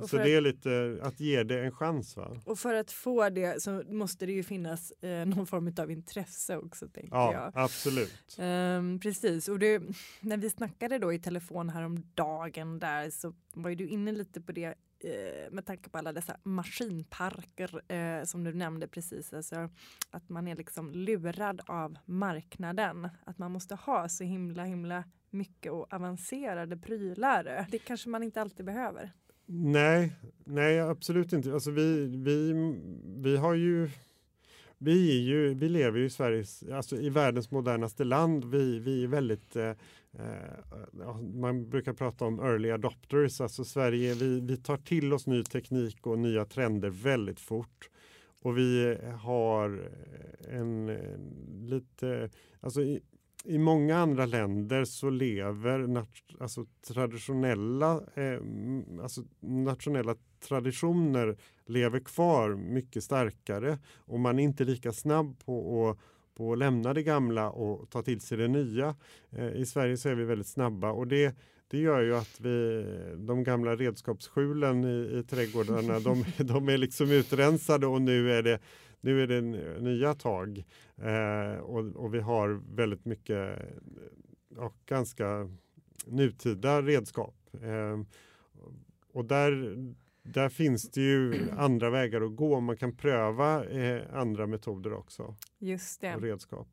S2: Så det är lite att ge det en chans. Va?
S1: Och för att få det så måste det ju finnas eh, någon form av intresse också tänker
S2: Ja,
S1: jag.
S2: absolut.
S1: Ehm, precis, och det, när vi snackade då i telefon häromdagen där så var ju du inne lite på det eh, med tanke på alla dessa maskinparker eh, som du nämnde precis. Alltså, att man är liksom lurad av marknaden. Att man måste ha så himla himla mycket och avancerade prylar. Det kanske man inte alltid behöver.
S2: Nej, nej absolut inte. Alltså vi, vi, vi har ju vi, är ju, vi lever ju i Sveriges, alltså i världens modernaste land. Vi, vi är väldigt, eh, eh man brukar prata om early adopters, alltså Sverige, vi, vi tar till oss ny teknik och nya trender väldigt fort. Och vi har en, en lite, alltså i, i många andra länder så lever nat alltså traditionella, eh, alltså nationella traditioner lever kvar mycket starkare och man är inte lika snabb på att, på att lämna det gamla och ta till sig det nya. Eh, I Sverige så är vi väldigt snabba och det, det gör ju att vi, de gamla redskapsskjulen i, i trädgårdarna de, de är liksom utrensade och nu är det nu är det nya tag eh, och, och vi har väldigt mycket ja, ganska nutida redskap. Eh, och där, där finns det ju andra vägar att gå. Man kan pröva eh, andra metoder också
S1: Just det.
S2: och redskap.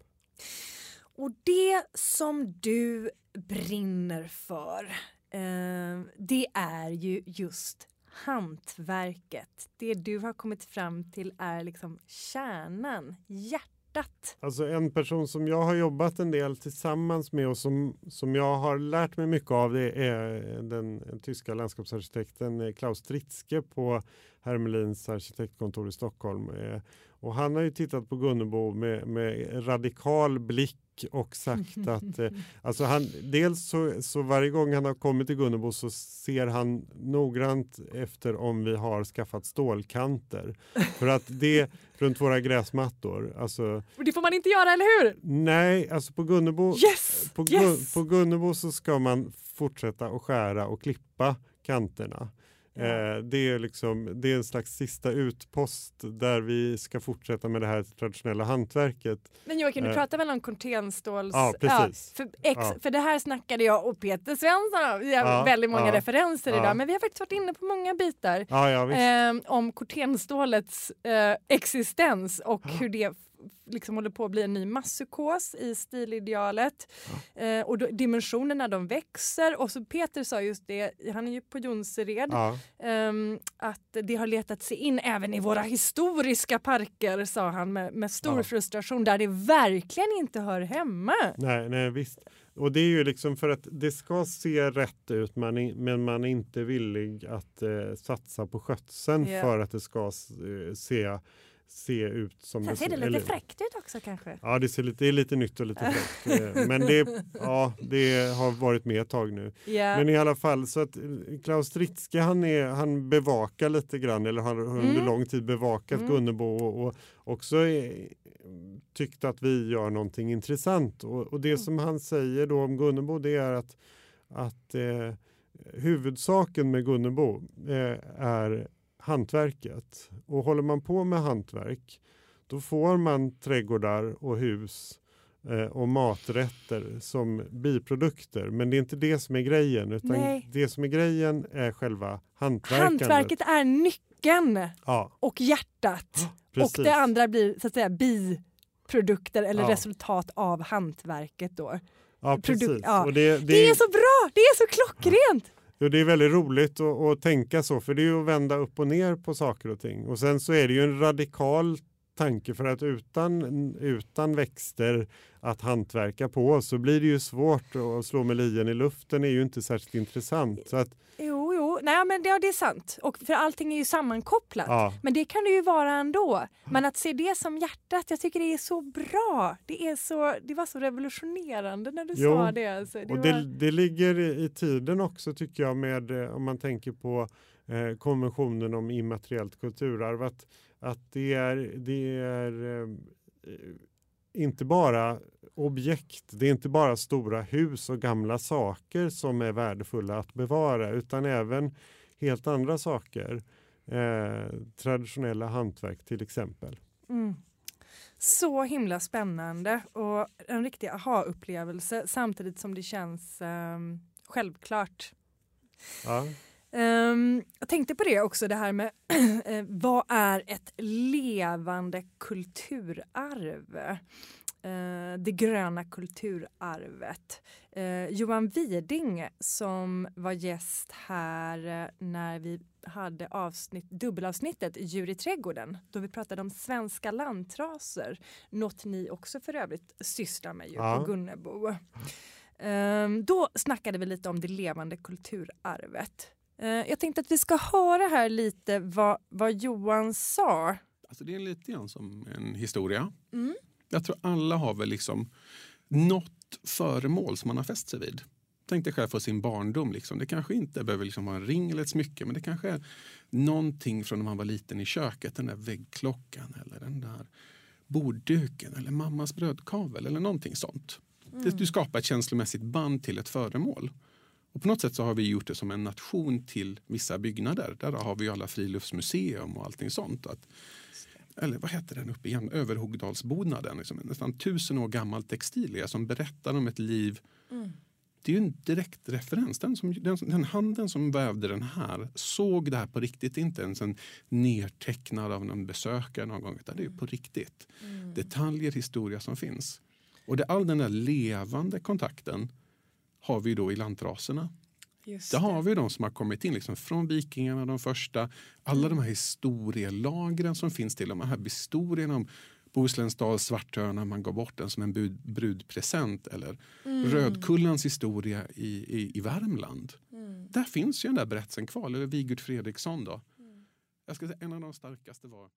S1: Och det som du brinner för, eh, det är ju just hantverket. Det du har kommit fram till är liksom kärnan, hjärtat.
S2: Alltså en person som jag har jobbat en del tillsammans med och som, som jag har lärt mig mycket av det är den tyska landskapsarkitekten eh, Klaus Stritzke på Hermelins arkitektkontor i Stockholm. Eh, och han har ju tittat på Gunnebo med, med radikal blick och sagt att eh, alltså han, dels så, så varje gång han har kommit till Gunnebo så ser han noggrant efter om vi har skaffat stålkanter. För att det runt våra gräsmattor, alltså
S1: det får man inte göra, eller hur?
S2: nej, alltså på Gunnebo,
S1: Yes!
S2: på,
S1: yes!
S2: Gun, på Gunnebo så ska man fortsätta att skära och klippa kanterna.
S1: Ja.
S2: Eh, det, är liksom, det är en slags sista utpost där vi ska fortsätta med det här traditionella hantverket.
S1: Men Joakim, du
S2: Eh.
S1: pratar väl om Cortenståls...
S2: Ja, precis.
S1: för, ex,
S2: Ja.
S1: för det här snackade jag och Peter Svensson. Vi har
S2: Ja,
S1: väldigt många
S2: ja,
S1: referenser
S2: ja.
S1: idag, men vi har faktiskt varit inne på många bitar.
S2: Ja, ja,
S1: eh, om Cortenstålets eh, existens och
S2: Ja.
S1: hur det liksom håller på att bli en ny masspsykos i stilidealet. Eh, och då, dimensionerna de växer och så Peter sa just det, han är ju på Jonsered,
S2: ja,
S1: ehm, att det har letat sig in även i våra historiska parker sa han med, med stor
S2: Ja.
S1: frustration där det verkligen inte hör hemma.
S2: nej, nej, visst. Och det är ju liksom för att det ska se rätt ut man är, men man är inte villig att eh, satsa på skötseln
S1: Ja.
S2: för att det ska eh, se, se ut som
S1: Sen ser det
S2: eller-
S1: lite fräckt ut också kanske.
S2: Ja, det, ser lite, det är lite nytt och lite fräckt. eh, men det, ja, det har varit med ett tag nu.
S1: Ja.
S2: Men i alla fall, så att eh, Klaus Stritzke han, är, han bevakar lite grann, eller har under
S1: Mm.
S2: lång tid bevakat
S1: Mm.
S2: Gunnebo och, och också är, tyckt att vi gör någonting intressant. Och, och det
S1: Mm.
S2: som han säger då om Gunnebo det är att, att eh, huvudsaken med Gunnebo eh, är hantverket. Och håller man på med hantverk då får man trädgårdar och hus eh, och maträtter som biprodukter. Men det är inte det som är grejen utan
S1: Nej.
S2: det som är grejen är själva hantverkandet.
S1: Hantverket är nyckeln
S2: Ja,
S1: och hjärtat.
S2: precis.
S1: Och det andra blir så att säga produkter eller
S2: Ja.
S1: resultat av hantverket då.
S2: Ja, precis.
S1: ja.
S2: Det, det,
S1: Det är så bra! Det är så klockrent!
S2: Och det är väldigt roligt att, att tänka så, för det är ju att vända upp och ner på saker och ting. Och sen så är det ju en radikal tanke för att utan, utan växter att hantverka på så blir det ju svårt att slå med lien i luften är ju inte särskilt intressant. Så att,
S1: Jo, nej men det, det är sant. Och för allting är ju sammankopplat.
S2: ja,
S1: Men det kan det ju vara ändå. Men att se det som hjärtat, jag tycker det är så bra. Det, är så, det var så revolutionerande när du
S2: Jo,
S1: sa det. Alltså. det,
S2: och
S1: var...
S2: det, det ligger i i tiden också tycker jag med eh, om man tänker på eh, konventionen om immateriellt kulturarv att, att det är, det är eh, inte bara objekt, det är inte bara stora hus och gamla saker som är värdefulla att bevara utan även helt andra saker. Eh, traditionella hantverk till exempel.
S1: Mm. Så himla spännande och en riktig aha-upplevelse samtidigt som det känns ehm, självklart.
S2: Ja.
S1: Ehm, jag tänkte på det också, det här med eh, vad är ett levande kulturarv? Eh, det gröna kulturarvet. Eh, Johan Widing som var gäst här när vi hade avsnitt, dubbelavsnittet Djur i trädgården då vi pratade om svenska lantraser. Något ni också för övrigt sysslar med ju
S2: Ja.
S1: på Gunnebo. Ehm, då snackade vi lite om det levande kulturarvet. Eh, jag tänkte att vi ska höra här lite vad, vad Johan sa.
S3: Alltså det är lite grann som en historia.
S1: Mm.
S3: Jag tror alla har väl liksom något föremål som man har fäst sig vid. Tänk dig själv för sin barndom. Liksom. Det kanske inte behöver liksom vara en ring eller ett smycke men det kanske är någonting från när man var liten i köket. Den där väggklockan eller den där bordduken eller mammas brödkavel eller någonting sånt. Det- Du skapar ett känslomässigt band till ett föremål. Och på något sätt så har vi gjort det som en nation till vissa byggnader. Där har vi alla friluftsmuseum och allting sånt. Att, eller vad heter den uppe igen? Överhogdalsbonaden. Liksom nästan tusen år gammal textilia som berättar om ett liv. Det är ju en direkt referens. Den, som, den, den handen som vävde den här såg det här på riktigt. Inte ens en nertecknad av någon besökare någon gång. Utan det är på riktigt. Detaljer, historia som finns. Och det, all den där levande kontakten har vi då i lantraserna.
S1: Just
S3: Där har vi de som har kommit in liksom från vikingarna, de första. Alla de här historielagren som finns till de här historierna om Bohuslänsdals svarthörna, man gav bort den som en bud, brudpresent. Eller Rödkullans historia i, i, i Värmland. Där finns ju den där berättelsen kvar. Eller Vigud Fredriksson då. Jag ska säga en av de starkaste var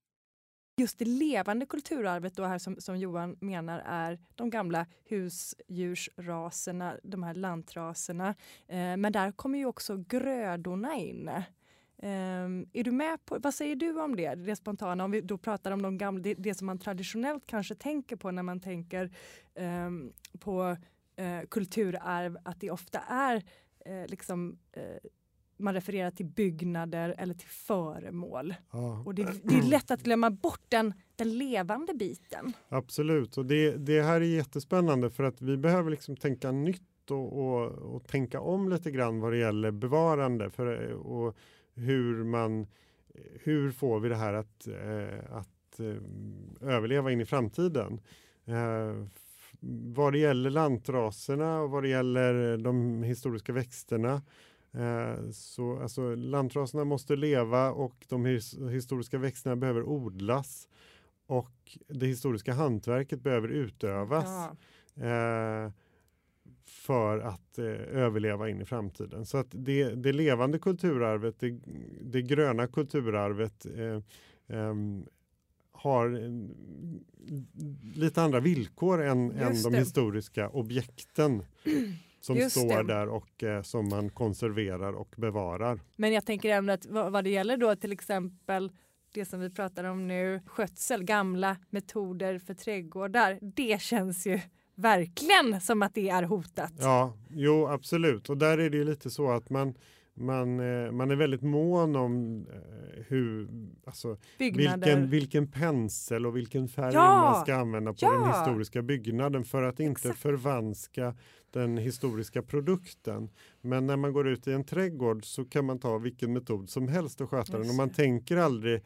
S1: Just det levande kulturarvet då här som, som Johan menar är de gamla husdjursraserna, de här lantraserna. Eh, men där kommer ju också grödorna in. Eh, är du med på, vad säger du om det, det spontana? Om vi då pratar om de gamla, det, det som man traditionellt kanske tänker på när man tänker ehm, på eh, kulturarv, att det ofta är eh, liksom eh, man refererar till byggnader eller till föremål.
S2: Ja.
S1: Och det, det är lätt att glömma bort den, den levande biten.
S2: Absolut, och det, det här är jättespännande för att vi behöver liksom tänka nytt och, och, och tänka om lite grann vad det gäller bevarande för, och hur man hur får vi det här att, eh, att eh, överleva in i framtiden. Eh, vad det gäller lantraserna och vad det gäller de historiska växterna så alltså, lantraserna måste leva och de his- historiska växterna behöver odlas och det historiska hantverket behöver utövas
S1: Ja.
S2: eh, för att eh, överleva in i framtiden. Så att det, det levande kulturarvet, det, det gröna kulturarvet eh, ehm, har en, lite andra villkor än, än de historiska objekten som
S1: Just
S2: står
S1: det.
S2: där och eh, som man konserverar och bevarar.
S1: Men jag tänker även att vad, vad det gäller då till exempel det som vi pratar om nu, skötsel, gamla metoder för trädgårdar. Det känns ju verkligen som att det är hotat.
S2: Ja, jo absolut. Och där är det ju lite så att man, man, eh, man är väldigt mån om eh, hur, alltså,
S1: Byggnader.
S2: vilken, vilken pensel och vilken färg
S1: Ja!
S2: man ska använda på
S1: Ja!
S2: den historiska byggnaden för att inte
S1: Exakt.
S2: förvanska den historiska produkten. Men när man går ut i en trädgård så kan man ta vilken metod som helst och sköta den och man
S1: det.
S2: tänker aldrig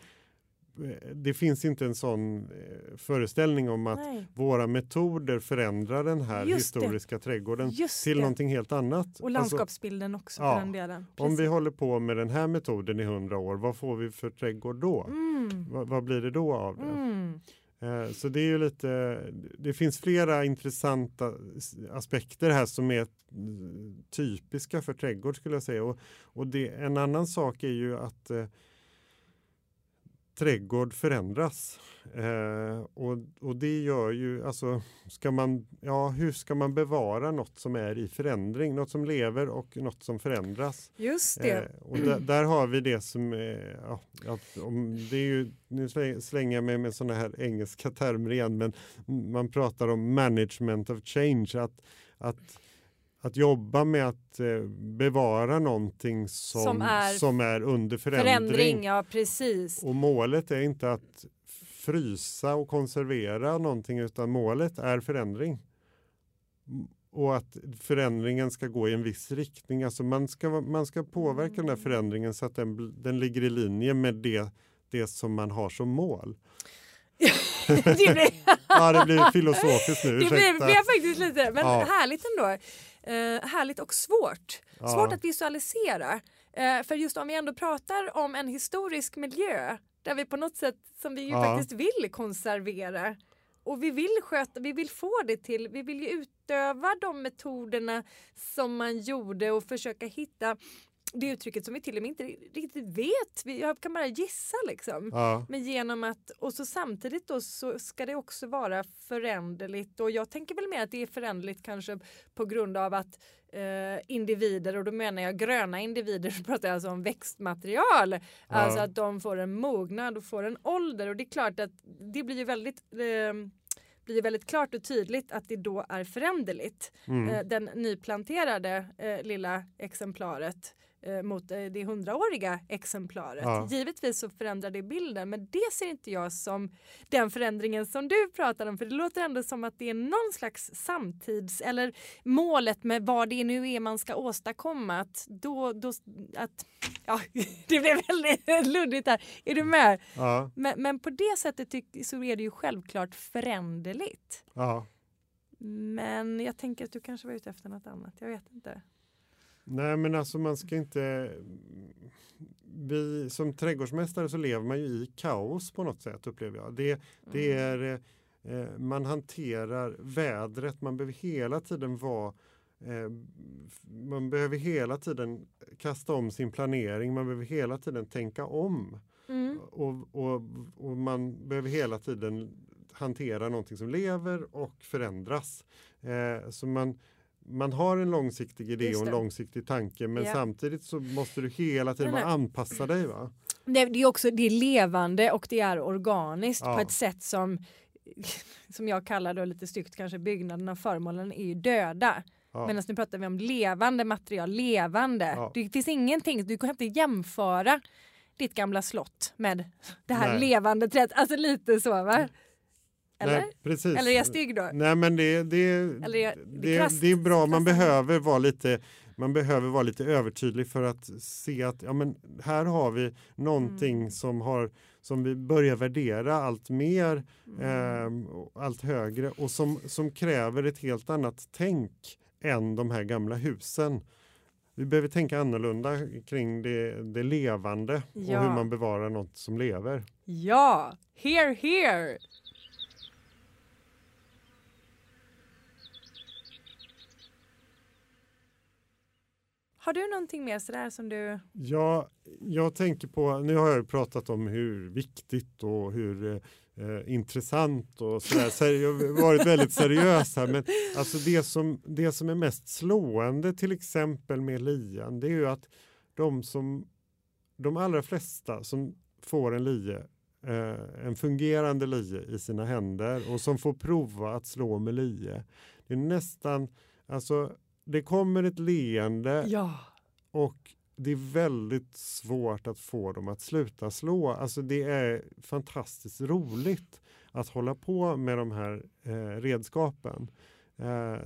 S2: det finns inte en sån eh, föreställning om att
S1: Nej.
S2: våra metoder förändrar den här
S1: Just det.
S2: historiska trädgården
S1: Just
S2: till
S1: det.
S2: någonting helt annat.
S1: Och
S2: Alltså,
S1: landskapsbilden också
S2: ja,
S1: för den delen.
S2: om vi håller på med den här metoden i hundra år, vad får vi för trädgård då?
S1: Mm.
S2: Vad, vad blir det då av det?
S1: Mm.
S2: Eh, så det är ju lite, det finns flera intressanta aspekter här som är mm, typiska för trädgård skulle jag säga. Och, och det, en annan sak är ju att eh, trädgård förändras. Eh, och, och det gör ju, alltså, ska man, ja, hur ska man bevara något som är i förändring? Något som lever och något som förändras.
S1: Just det.
S2: Eh, och där, där har vi det som, eh, ja, att om, det är ju, nu slä- slänger jag mig med sådana här engelska termer igen, men man pratar om management of change, att, att, att jobba med att eh, bevara någonting som,
S1: Som
S2: som,
S1: är-
S2: är, under förändring.
S1: Förändring, ja precis.
S2: Och målet är inte att frysa och konservera någonting utan målet är förändring. Mm, Och att förändringen ska gå i en viss riktning. Alltså man, ska, man ska påverka den här förändringen så att den, den ligger i linje med det, det som man har som mål.
S1: det blir,
S2: Ja, det blir filosofiskt nu,
S1: det blir, blir faktiskt lite, men
S2: Ja.
S1: härligt ändå. Eh, härligt och svårt.
S2: Ja.
S1: Svårt att visualisera. Eh, för just om vi ändå pratar om en historisk miljö där vi på något sätt som vi ju
S2: Ja.
S1: faktiskt vill konservera och vi vill sköta, vi vill få det till, vi vill ju utöva de metoderna som man gjorde och försöka hitta det uttrycket som vi till och med inte riktigt vet. Vi, jag kan bara gissa liksom.
S2: Ja,
S1: Men genom att, och så samtidigt då så ska det också vara föränderligt och jag tänker väl mer att det är föränderligt kanske på grund av att eh, individer och då menar jag gröna individer, så pratar jag alltså om växtmaterial. Alltså att de får en mognad och får en ålder och det är klart att det blir ju väldigt eh, blir väldigt klart och tydligt att det då är föränderligt.
S2: mm.
S1: Eh, den nyplanterade eh, lilla exemplaret mot eh, det hundraåriga exemplaret.
S2: Ja.
S1: Givetvis så förändrar det bilden men det ser inte jag som den förändringen som du pratar om för det låter ändå som att det är någon slags samtids eller målet med vad det nu är man ska åstadkomma. Att då, då, att, ja, det blev väldigt luddigt här. Är du med?
S2: ja,
S1: Men, men på det sättet tyck, så är det ju självklart föränderligt.
S2: ja.
S1: Men jag tänker att du kanske var ute efter något annat. Jag vet inte.
S2: Nej men alltså man ska inte vi, som trädgårdsmästare så lever man ju i kaos på något sätt upplever jag. Det, det är, eh, man hanterar vädret, man behöver hela tiden vara eh, man behöver hela tiden kasta om sin planering, man behöver hela tiden tänka om.
S1: Mm.
S2: Och, och, och man behöver hela tiden hantera någonting som lever och förändras. Eh, så man, man har en långsiktig idé och en långsiktig tanke men
S1: Ja.
S2: samtidigt så måste du hela tiden anpassa dig. Va?
S1: Det, det är också det är levande och det är organiskt
S2: Ja.
S1: på ett sätt som som jag kallar då lite styggt kanske byggnaderna och föremålen är ju döda.
S2: Ja.
S1: Medan nu pratar vi om levande material, levande.
S2: Ja.
S1: Det finns ingenting, du kan inte jämföra ditt gamla slott med det här
S2: Nej.
S1: levande trädet. Alltså lite så va? Eller?
S2: Nej, precis.
S1: Eller är jag stygg då?
S2: Nej men det, det,
S1: Eller är- det
S2: det, det är bra, man behöver vara lite man behöver vara lite övertydlig för att se att ja, men här har vi någonting
S1: Mm.
S2: som, har, som vi börjar värdera allt mer,
S1: Mm.
S2: och allt högre och som, som kräver ett helt annat tänk än de här gamla husen. Vi behöver tänka annorlunda kring det, det levande och
S1: Ja.
S2: hur man bevarar något som lever.
S1: Ja, here here! Har du någonting mer sådär som du...
S2: Ja, jag tänker på, nu har jag ju pratat om hur viktigt och hur eh, intressant och sådär. Så jag har varit väldigt seriös här. Men alltså det som, det som är mest slående till exempel med lian det är ju att de som de allra flesta som får en lie eh, en fungerande lie i sina händer och som får prova att slå med lie. Det är nästan, alltså det kommer ett leende
S1: Ja.
S2: och det är väldigt svårt att få dem att sluta slå. Alltså det är fantastiskt roligt att hålla på med de här eh, redskapen. Eh,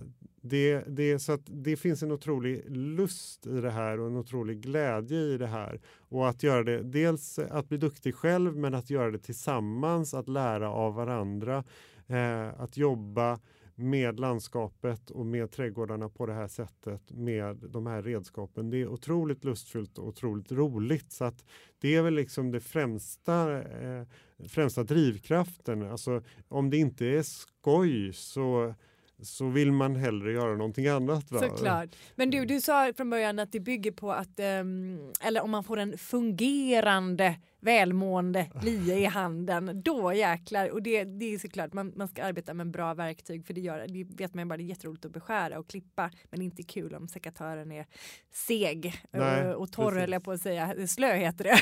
S2: det, det, så att det finns en otrolig lust i det här och en otrolig glädje i det här. Och att göra det, dels att bli duktig själv men att göra det tillsammans, att lära av varandra, eh, att jobba med landskapet och med trädgårdarna på det här sättet med de här redskapen. Det är otroligt lustfyllt och otroligt roligt. Så att det är väl liksom det främsta, eh, främsta drivkraften. Alltså, om det inte är skoj så så vill man hellre göra någonting annat. Va?
S1: Såklart. Men du, du sa från början att det bygger på att, um, eller om man får en fungerande välmående lie i handen, då jäklar. Och det, det är såklart, man, man ska arbeta med bra verktyg för det, gör, det vet man ju bara, det är jätteroligt att beskära och klippa men inte kul om sekatören är seg Nej, och, och torr jag på att säga, slö heter det.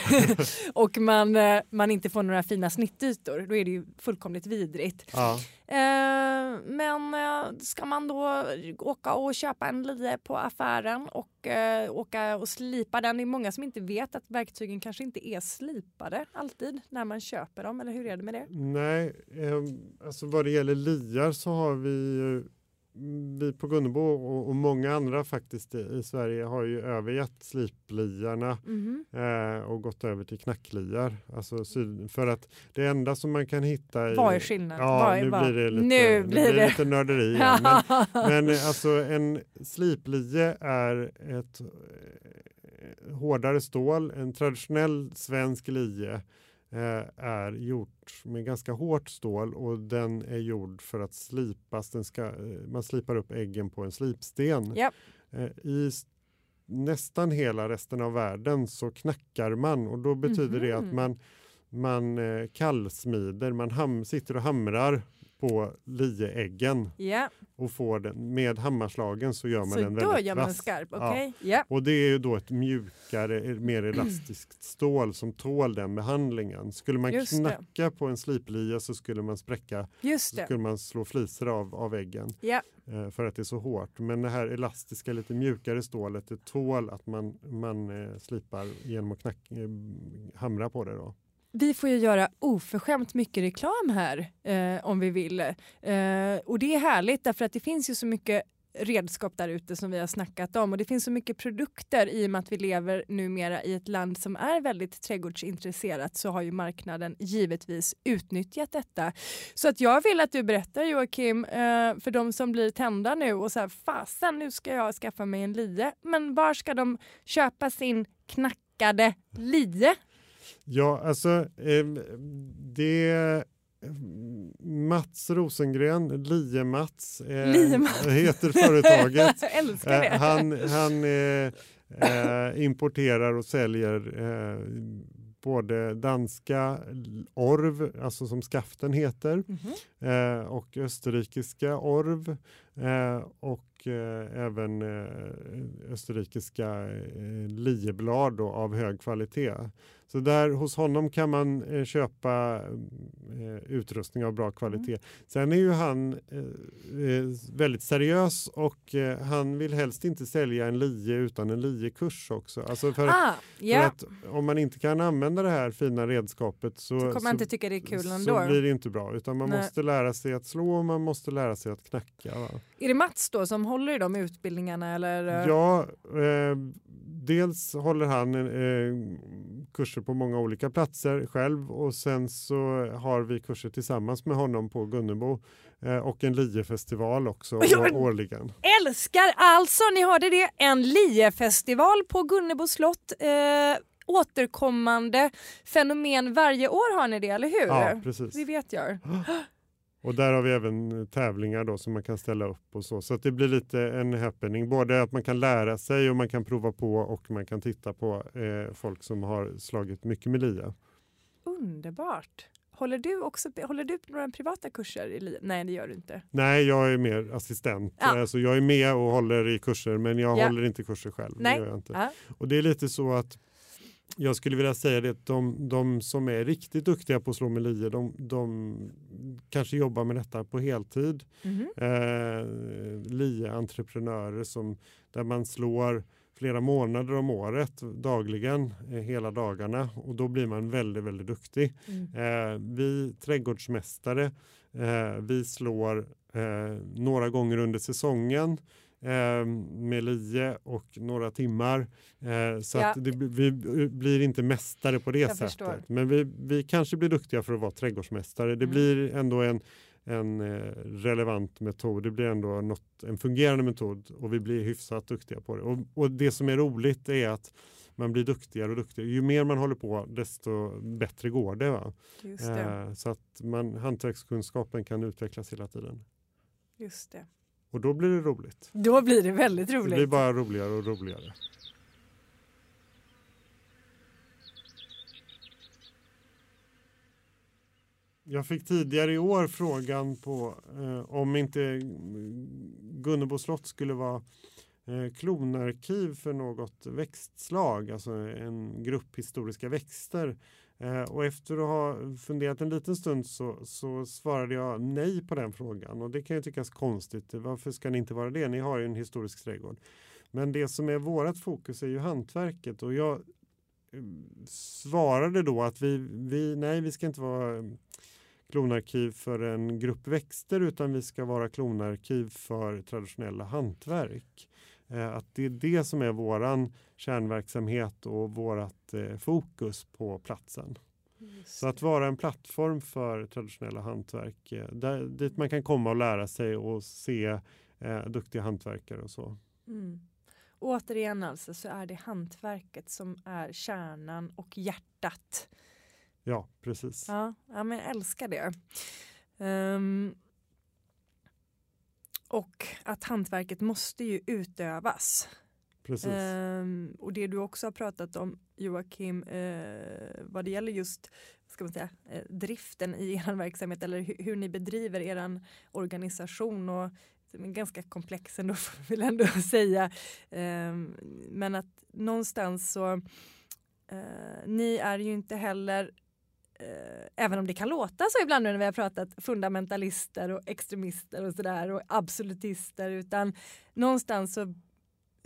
S1: och man, eh, man inte får några fina snittytor, då är det ju fullkomligt vidrigt. Ja. Eh, men eh, ska man då åka och köpa en lie på affären och eh, åka och slipa den, det är många som inte vet att verktygen kanske inte är slipade alltid när man köper dem, eller hur är det med det?
S2: Nej, eh, alltså vad det gäller liar så har vi vi på Gunnebo och, och, många andra faktiskt i, i, Sverige har ju övergett slipliarna mm eh, och gått över till knackliar. Alltså, för att det enda som man kan hitta
S1: i... Vad är skillnaden?
S2: Ja, nu blir det lite, nu blir det blir lite nörderi igen. men, men alltså en sliplie är ett hårdare stål. En traditionell svensk lie eh, är gjort med ganska hårt stål och den är gjord för att slipas. Den ska, eh, man slipar upp äggen på en slipsten.
S1: Yep.
S2: Eh, I nästan hela resten av världen så knackar man och då betyder mm -hmm. det att mhm. man, man kallsmider, man ham, sitter och hamrar på lieäggen
S1: yeah.
S2: och får den med hammarslagen så gör man
S1: så
S2: den väldigt
S1: gör man
S2: vass.
S1: skarp, okay. ja. yeah.
S2: Och det är ju då ett mjukare, mer elastiskt stål som tål den behandlingen. Skulle man Just knacka det. på en sliplia så skulle man spräcka,
S1: Just
S2: så skulle man slå flisor av, av äggen.
S1: Yeah.
S2: för att det är så hårt. Men det här elastiska, lite mjukare stålet, det tål att man, man eh, slipar genom att knack, eh, hamra på det. Då
S1: vi får ju göra oförskämt mycket reklam här eh, om vi vill. Eh, och det är härligt därför att det finns ju så mycket redskap där ute som vi har snackat om och det finns så mycket produkter i och med att vi lever numera i ett land som är väldigt trädgårdsintresserat så har ju marknaden givetvis utnyttjat detta. Så att jag vill att du berättar Joakim eh, för de som blir tända nu och så här fasen nu ska jag skaffa mig en lie men var ska de köpa sin knackade lie
S2: Ja, alltså det Mats Rosengren, Lie-Mats, eh, Lie heter företaget.
S1: eh,
S2: han han eh, eh, importerar och säljer eh, både danska orv, alltså som skaften heter, mm -hmm. och österrikiska orv och även österrikiska lieblad av hög kvalitet. Så där hos honom kan man eh, köpa eh, utrustning av bra kvalitet. Mm. Sen är ju han eh, eh väldigt seriös och eh, han vill helst inte sälja en lie utan en liekurs också. Alltså för,
S1: ah, yeah.
S2: för, att om man inte kan använda det här fina redskapet så,
S1: så kommer man inte tycka det är kul ändå.
S2: Så blir det inte bra utan man Nej. måste lära sig att slå och man måste lära sig att knacka. Va?
S1: Är det Mats då som håller i de utbildningarna? Eller?
S2: Ja, eh, dels håller han eh, kurser på många olika platser själv och sen så har vi kurser tillsammans med honom på Gunnebo eh, och en liefestival också
S1: jag
S2: årligen.
S1: Älskar alltså, ni hörde det, en liefestival på Gunnebo slott. Eh, återkommande fenomen varje år har ni det, eller hur?
S2: Ja, precis.
S1: Det vet jag.
S2: Och där har vi även tävlingar då som man kan ställa upp och så. Så det blir lite en happening. Både att man kan lära sig och man kan prova på och man kan titta på eh, folk som har slagit mycket med LIA.
S1: Underbart! Håller du också håller du några privata kurser? I LIA? Nej, det gör du inte.
S2: Nej, jag är mer assistent. Ja. Alltså, jag är med och håller i kurser men jag ja. håller inte kurser själv.
S1: Nej.
S2: Det. Och det är lite så att jag skulle vilja säga det att de, de som är riktigt duktiga på att slå med lie, de, de kanske jobbar med detta på heltid. Mm eh, lie-entreprenörer som där man slår flera månader om året dagligen eh, hela dagarna och då blir man väldigt, väldigt duktig. Mm. Eh, vi trädgårdsmästare, eh, vi slår eh, några gånger under säsongen eh, med lie och några timmar. Eh, så
S1: Ja.
S2: att det, vi blir inte mästare på det
S1: Jag
S2: sättet.
S1: förstår.
S2: Men vi, vi kanske blir duktiga för att vara trädgårdsmästare. Det
S1: Mm.
S2: blir ändå en, en eh, relevant metod. Det blir ändå något, en fungerande metod och vi blir hyfsat duktiga på det. Och, och det som är roligt är att man blir duktigare och duktigare. Ju mer man håller på desto bättre går det. Va?
S1: Det.
S2: Eh, så att man, hantverkskunskapen kan utvecklas hela tiden.
S1: Just det.
S2: Och då blir det roligt.
S1: Då blir det väldigt
S2: Det
S1: roligt.
S2: blir bara roligare och roligare. Jag fick tidigare i år frågan på eh, om inte Gunnebo slott skulle vara eh, klonarkiv för något växtslag, alltså en grupp historiska växter. Eh, och efter att ha funderat en liten stund så, så svarade jag nej på den frågan och det kan ju tyckas konstigt. Varför ska ni inte vara det? Ni har ju en historisk trädgård. Men det som är vårt fokus är ju hantverket och jag mm, svarade då att vi, vi, nej, vi ska inte vara mm, klonarkiv för en grupp växter utan vi ska vara klonarkiv för traditionella hantverk. Eh, Att det är det som är våran kärnverksamhet och vårat eh, fokus på platsen. Så att vara en plattform för traditionella hantverk eh, där, dit man kan komma och lära sig och se eh, duktiga hantverkare och så.
S1: Mm. Återigen alltså så är det hantverket som är kärnan och hjärtat.
S2: Ja, precis.
S1: Ja, ja men jag älskar det. Ehm, och att hantverket måste ju utövas.
S2: precis.
S1: Ehm, och det du också har pratat om Joakim, eh, vad det gäller just ska man säga, eh, driften i er verksamhet eller hu- hur ni bedriver er organisation och ganska komplex ändå vill jag ändå säga. Ehm, men att någonstans så eh, ni är ju inte heller eh, även om det kan låta så ibland nu när vi har pratat fundamentalister och extremister och sådär och absolutister utan någonstans så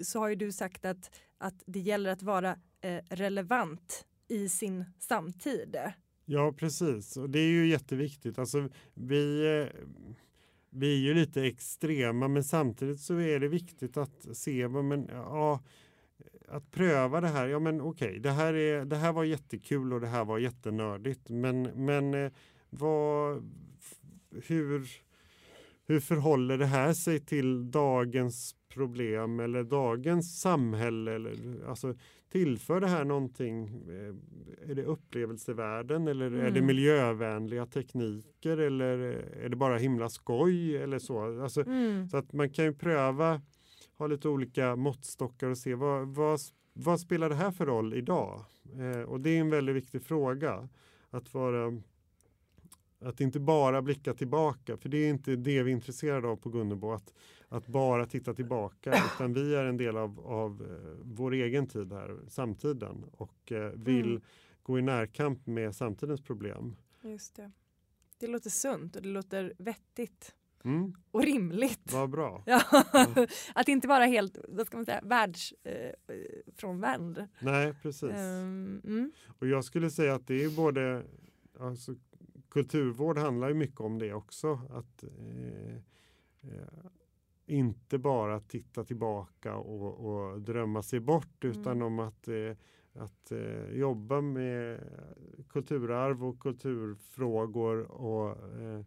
S1: så har ju du sagt att, att det gäller att vara eh, relevant i sin samtid.
S2: Ja, precis. Och det är ju jätteviktigt. Alltså, vi, eh, vi är ju lite extrema men samtidigt så är det viktigt att se vad men, ja, att pröva det här. Ja men okej, det, här är, det här var jättekul och det här var jättenördigt. Men, men eh, vad, hur, hur förhåller det här sig till dagens problem eller dagens samhälle? Eller, alltså, tillför det här någonting? eh, Är det upplevelsevärden eller är det
S1: Mm.
S2: miljövänliga tekniker eller är det bara himla skoj eller så? Alltså,
S1: Mm.
S2: så att man kan ju pröva, ha lite olika måttstockar och se vad, vad, vad spelar det här för roll idag? Eh, och det är en väldigt viktig fråga. Att vara att inte bara blicka tillbaka, för det är inte det vi är intresserade av på Gunnebo, att, att bara titta tillbaka, utan vi är en del av, av eh, vår egen tid här, samtiden, och eh, vill
S1: Mm.
S2: gå i närkamp med samtidens problem.
S1: Just det. det låter sunt och det låter vettigt
S2: Mm,
S1: och rimligt.
S2: vad bra.
S1: Ja. att inte vara helt vad ska man säga, världsfrånvänd. Eh.
S2: Nej, precis.
S1: Ehm, mm.
S2: Och jag skulle säga att det är både, alltså, kulturvård handlar ju mycket om det också. Att eh, eh, inte bara titta tillbaka och, och drömma sig bort utan
S1: Mm.
S2: om att, eh, att eh, jobba med kulturarv och kulturfrågor och eh,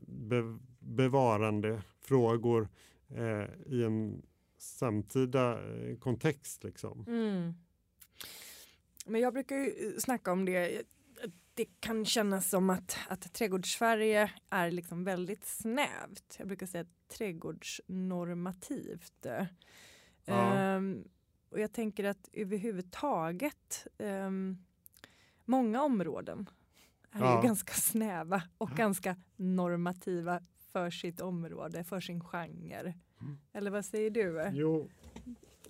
S2: be, bevarandefrågor eh, i en samtida eh, kontext. Liksom.
S1: Mm. Men jag brukar ju eh, snacka om det. Det kan kännas som att, att trädgårdssverige är liksom väldigt snävt. Jag brukar säga trädgårdsnormativt.
S2: Ja.
S1: Ehm, och jag tänker att överhuvudtaget ehm, många områden är
S2: Ja.
S1: ju ganska snäva och
S2: Ja.
S1: ganska normativa för sitt område, för sin genre.
S2: Mm.
S1: Eller vad säger du?
S2: Jo,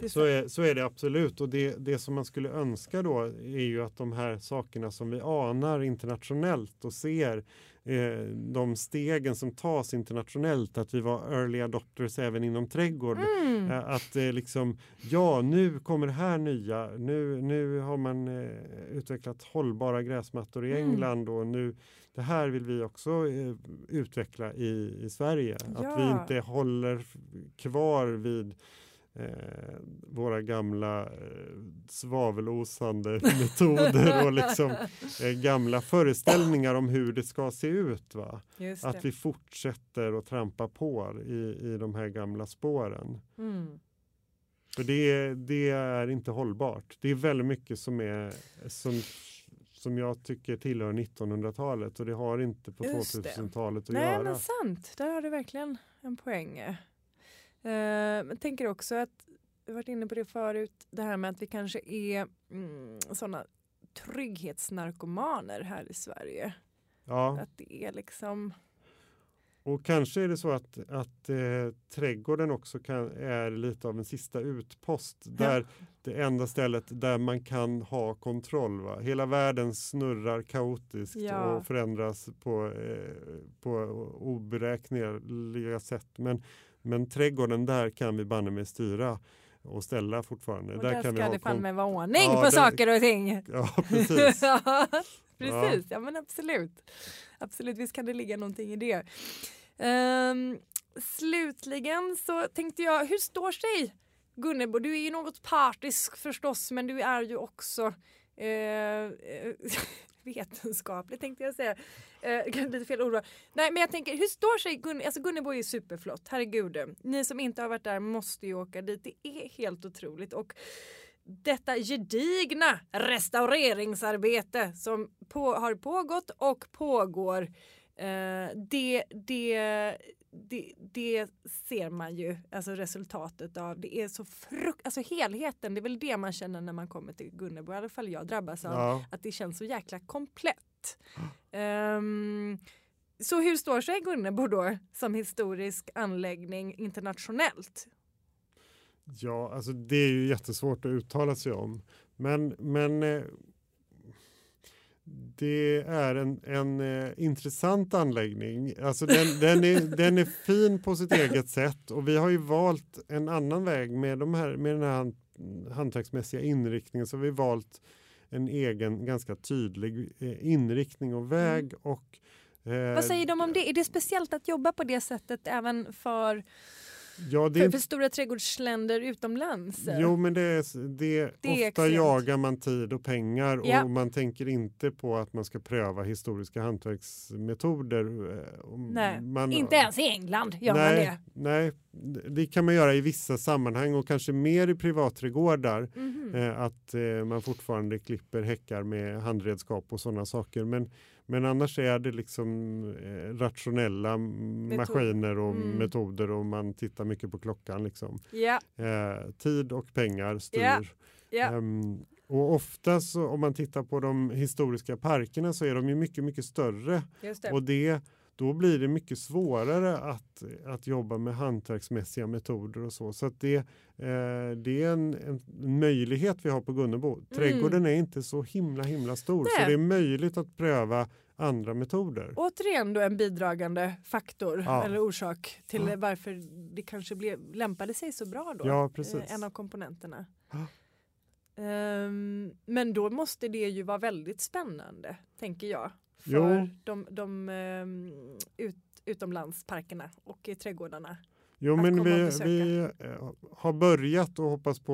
S1: är
S2: Så är, så är det absolut och det, det som man skulle önska då är ju att de här sakerna som vi anar internationellt och ser de stegen som tas internationellt, att vi var early adopters även inom trädgård.
S1: Mm.
S2: Eh, Att eh, liksom, ja nu kommer det här nya, nu, nu har man eh, utvecklat hållbara gräsmattor i
S1: Mm.
S2: England och nu det här vill vi också eh, utveckla i, i Sverige. Att vi
S1: Ja.
S2: inte håller kvar vid eh, våra gamla eh, svavelosande metoder och liksom eh, gamla föreställningar om hur det ska se ut. Va? Att vi fortsätter att trampa på i, i de här gamla spåren.
S1: Mm.
S2: För det, det är inte hållbart. Det är väldigt mycket som, är, som, som jag tycker tillhör 1900-talet och det har inte på
S1: Just det.
S2: 2000-talet att
S1: Nej
S2: göra.
S1: men sant, där har du verkligen en poäng. Eh, men tänker också att, vi varit inne på det förut, det här med att vi kanske är mm, sådana trygghetsnarkomaner här i Sverige.
S2: Ja,
S1: Att det är liksom,
S2: och kanske är det så att, att eh, trädgården också kan, är lite av en sista utpost. Där det enda stället där man kan ha kontroll. Va? Hela världen snurrar kaotiskt
S1: Ja.
S2: och förändras på, eh, på oberäkneliga sätt. Men, men trädgården, där kan vi banne mig styra och ställa fortfarande.
S1: och
S2: där
S1: där
S2: kan vi
S1: ska det fan med vara ordning
S2: Ja,
S1: på
S2: det-
S1: saker och ting.
S2: Ja, precis.
S1: Ja, Precis, ja. men absolut. Absolut, visst kan det ligga någonting i det. Ehm, slutligen så tänkte jag, hur står sig Gunnebo? Du är ju något partisk förstås, men du är ju också eh, eh, vetenskaplig tänkte jag säga. Eh, lite fel ord. Nej men jag tänker, hur står sig Gunnebo? Alltså Gunnebo är ju superflott, herregud. Ni som inte har varit där måste ju åka dit. Det är helt otroligt. Och detta gedigna restaureringsarbete som på, har pågått och pågår. Eh, det, det, det, det ser man ju, alltså resultatet av. Det är så frukt, alltså helheten, det är väl det man känner när man kommer till Gunnebo, i alla fall jag drabbas av.
S2: Ja.
S1: Att det känns så jäkla komplett. Ehm, så hur står sig Gunnebo då som historisk anläggning internationellt?
S2: Ja, alltså det är ju jättesvårt att uttala sig om. Men, men eh, det är en, en eh, intressant anläggning. Alltså den, den, är, den är fin på sitt eget sätt och vi har ju valt en annan väg med, de här, med den här hand, hantverksmässiga inriktningen så har vi valt en egen ganska tydlig eh, inriktning och väg. Och, eh,
S1: Vad säger de om det? Är det speciellt att jobba på det sättet även för,
S2: Ja, det
S1: för, för stora trädgårdsländer utomlands?
S2: Jo, men det är, det,
S1: Det är
S2: ofta
S1: extremt.
S2: jagar man tid och pengar
S1: Ja.
S2: och man tänker inte på att man ska pröva historiska hantverksmetoder. eh,
S1: Nej,
S2: man,
S1: Inte ens i England gör man
S2: nej,
S1: det.
S2: Nej, det kan man göra i vissa sammanhang och kanske mer i privatträdgårdar.
S1: Mhm.
S2: Eh, att eh, man fortfarande klipper häckar med handredskap och sådana saker. Men, men annars är det liksom eh, rationella maskiner och
S1: Mm.
S2: metoder och man tittar mycket på klockan. Liksom. Eh, tid och pengar styr.
S1: Ja, ja.
S2: Ehm, och ofta så, om man tittar på de historiska parkerna så är de ju mycket, mycket större.
S1: det.
S2: Och det, då blir det mycket svårare att, att jobba med hantverksmässiga metoder och så. Så det, eh, det är en, en möjlighet vi har på Gunnebo. Trädgården är inte så himla himla stor
S1: Mm. Nej.
S2: så det är möjligt att pröva andra metoder.
S1: Återigen då en bidragande faktor
S2: Ja.
S1: eller orsak till
S2: Ja.
S1: varför det kanske blev, lämpade sig så bra då.
S2: Ja,
S1: eh,
S2: precis.
S1: En av komponenterna.
S2: Ja.
S1: Ehm, men då måste det ju vara väldigt spännande, tänker jag. För
S2: Jo.
S1: de, de ehm, ut, utomlandsparkerna och i trädgårdarna.
S2: Jo, men
S1: och
S2: vi, vi eh, har börjat och hoppas på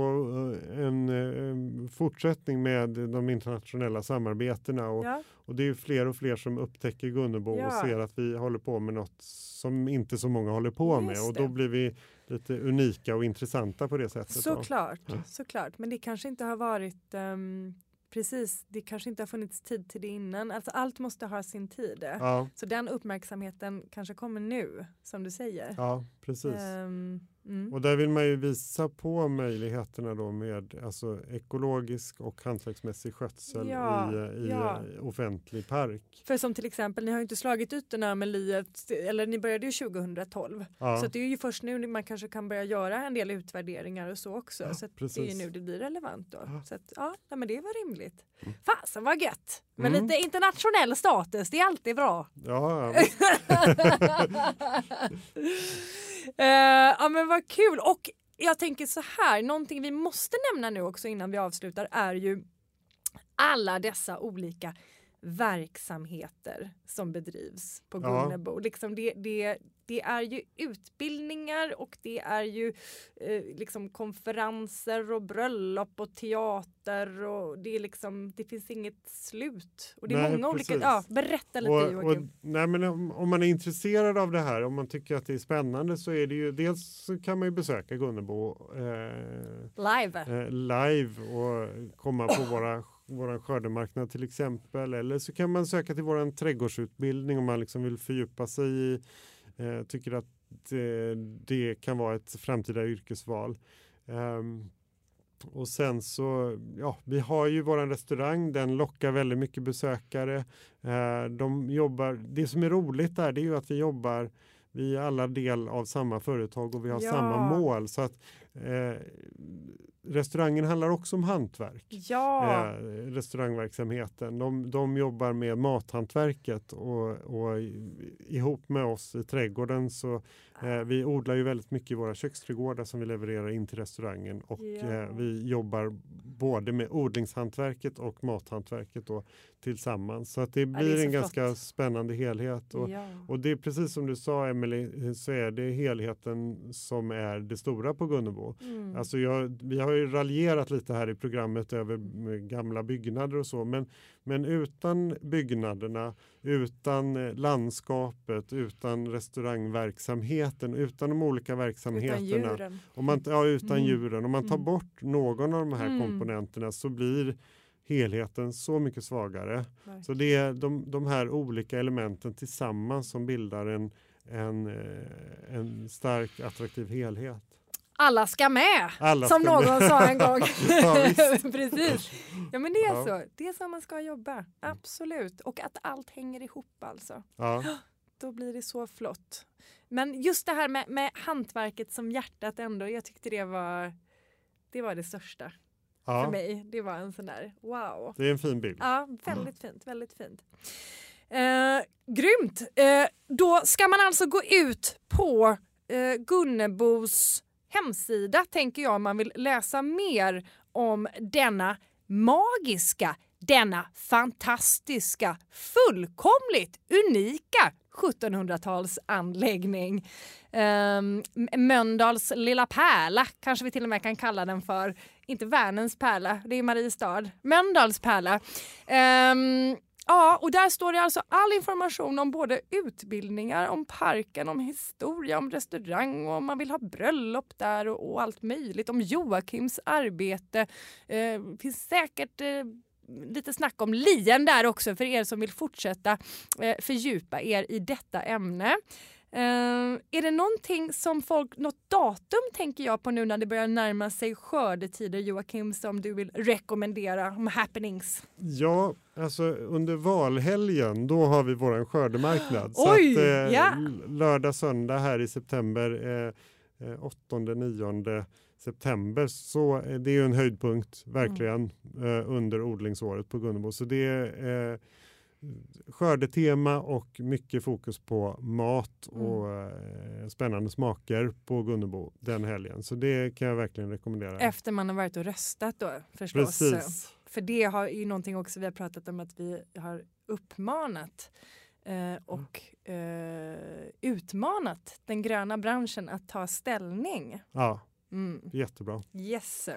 S2: eh, en eh, fortsättning med de internationella samarbetena. Och,
S1: Ja,
S2: och det är fler och fler som upptäcker Gunnebo och
S1: Ja.
S2: ser att vi håller på med något som inte så många håller på med.
S1: Just
S2: Och då blir vi lite unika och intressanta på det sättet.
S1: såklart,
S2: Ja.
S1: såklart. Men det kanske inte har varit ehm, Precis, det kanske inte har funnits tid till det innan. Alltså allt måste ha sin tid.
S2: Ja,
S1: Så den uppmärksamheten kanske kommer nu, som du säger.
S2: ja, precis.
S1: Ehm, mm.
S2: Och där vill man ju visa på möjligheterna då med alltså, ekologisk och hantverksmässig skötsel
S1: Ja,
S2: i, i
S1: ja.
S2: offentlig park.
S1: För som till exempel, ni har ju inte slagit ytorna med liet, eller ni började ju 2012.
S2: Ja,
S1: Så det är ju först nu man kanske kan börja göra en del utvärderingar och så också. Så det är ju nu det blir relevant då. Så att, ja, nej, men det var rimligt.
S2: Mm.
S1: Fasen vad gött! Men
S2: Mm.
S1: lite internationell status, det är alltid bra.
S2: ja, ja.
S1: Eh, ja men vad kul och jag tänker så här, någonting vi måste nämna nu också innan vi avslutar är ju alla dessa olika verksamheter som bedrivs på
S2: Ja.
S1: Gunnebo. Liksom det, det, det är ju utbildningar och det är ju eh, liksom konferenser och bröllop och teater och det är liksom, det finns inget slut. Och det är
S2: Nej,
S1: många olika,
S2: precis.
S1: ja berätta lite
S2: och, och, nej, men om, om man är intresserad av det här, om man tycker att det är spännande så är det ju dels så kan man ju besöka Gunnebo eh,
S1: Live.
S2: eh, live och komma på våra våran skördemarknad till exempel. Eller så kan man söka till våran trädgårdsutbildning om man liksom vill fördjupa sig i, eh, tycker att det, det kan vara ett framtida yrkesval. Ehm, och sen så, ja, vi har ju våran restaurang, den lockar väldigt mycket besökare. Eh, de jobbar, det som är roligt där det är ju att vi jobbar, vi är alla del av samma företag och vi har
S1: Ja.
S2: samma mål. Så att eh, restaurangen handlar också om hantverk.
S1: Ja.
S2: Eh, restaurangverksamheten. De, de jobbar med mathantverket och, och ihop med oss i trädgården så eh, vi odlar ju väldigt mycket i våra köksträdgårdar som vi levererar in till restaurangen och
S1: Ja.
S2: eh, vi jobbar både med odlingshantverket och mathantverket då, tillsammans. Så att det
S1: det
S2: blir
S1: är så
S2: en
S1: flott.
S2: ganska spännande helhet. Och,
S1: ja.
S2: och det är precis som du sa Emelie, så är det helheten som är det stora på Gunnebo.
S1: Mm.
S2: Alltså jag, vi har ju raljerat lite här i programmet över gamla byggnader och så, men, men utan byggnaderna, utan eh, landskapet, utan restaurangverksamheten, utan de olika
S1: Utan
S2: verksamheterna,
S1: djuren.
S2: om man, ja, utan
S1: Mm.
S2: djuren, om man tar
S1: Mm.
S2: bort någon av de här
S1: Mm.
S2: komponenterna så blir helheten så mycket svagare. Så
S1: Verkligen.
S2: det är de, de här olika elementen tillsammans som bildar en, en, eh, en stark attraktiv helhet.
S1: Alla ska med!
S2: Alla
S1: som
S2: ska
S1: någon
S2: med.
S1: sa en gång.
S2: Ja.
S1: Precis. Ja men det är
S2: Ja.
S1: så. Det är så man ska jobba. Absolut. Och att allt hänger ihop alltså.
S2: Ja,
S1: Då blir det så flott. Men just det här med, med hantverket som hjärtat ändå. Jag tyckte det var det var det största för
S2: ja,
S1: mig. Det var en sån där wow.
S2: det är en fin bild.
S1: Ja, väldigt fint, väldigt fint. Eh, grymt! Eh, då ska man alltså gå ut på eh, Gunnebos hemsida tänker jag om man vill läsa mer om denna magiska, denna fantastiska, fullkomligt unika 1700-talsanläggning. Um, ehm, Mölndals lilla pärla kanske vi till och med kan kalla den för. Inte Värnens pärla, det är Mariestad. Mölndals pärla. Um, ja, och där står det alltså all information om både utbildningar, om parken, om historia, om restaurang och om man vill ha bröllop där och, och allt möjligt. Om Joakims arbete. Eh, finns säkert eh, lite snack om lien där också för er som vill fortsätta eh, fördjupa er i detta ämne. Eh, är det någonting som folk, något datum tänker jag på nu när det börjar närma sig skördetider Joakim som du vill rekommendera om happenings?
S2: Ja, alltså under valhelgen då har vi våran skördemarknad. Så
S1: Oj,
S2: att, eh,
S1: ja.
S2: lördag, söndag här i september, eh, eh, 8-9 september, så eh, det är ju en höjdpunkt verkligen eh, under odlingsåret på Gunnebo. Så det eh, skördetema och mycket fokus på mat och eh, spännande smaker på Gunnebo den helgen. Så det kan jag verkligen rekommendera.
S1: Efter man har varit och röstat då förstås.
S2: Precis.
S1: För det har ju någonting också vi har pratat om att vi har uppmanat eh, och eh, utmanat den gröna branschen att ta ställning.
S2: Ja,
S1: Mm.
S2: jättebra.
S1: Yes.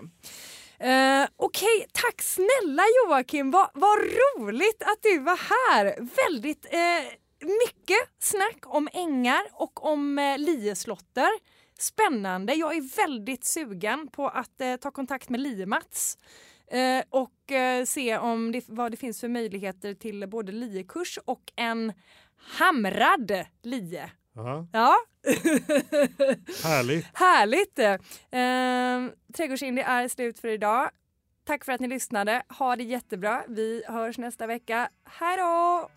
S1: Eh, Okej, tack snälla Joakim. Vad vad roligt att du var här. Väldigt eh, mycket snack om ängar och om eh, lieslotter. Spännande. Jag är väldigt sugen på att eh, ta kontakt med Liemats och se om det, vad det finns för möjligheter till både liekurs och en hamrad lie
S2: Ja,
S1: Ja.
S2: Härligt.
S1: Härligt. Eh, Trädgårdsindie är slut för idag. Tack för att ni lyssnade. Ha det jättebra. Vi hörs nästa vecka. Hej då!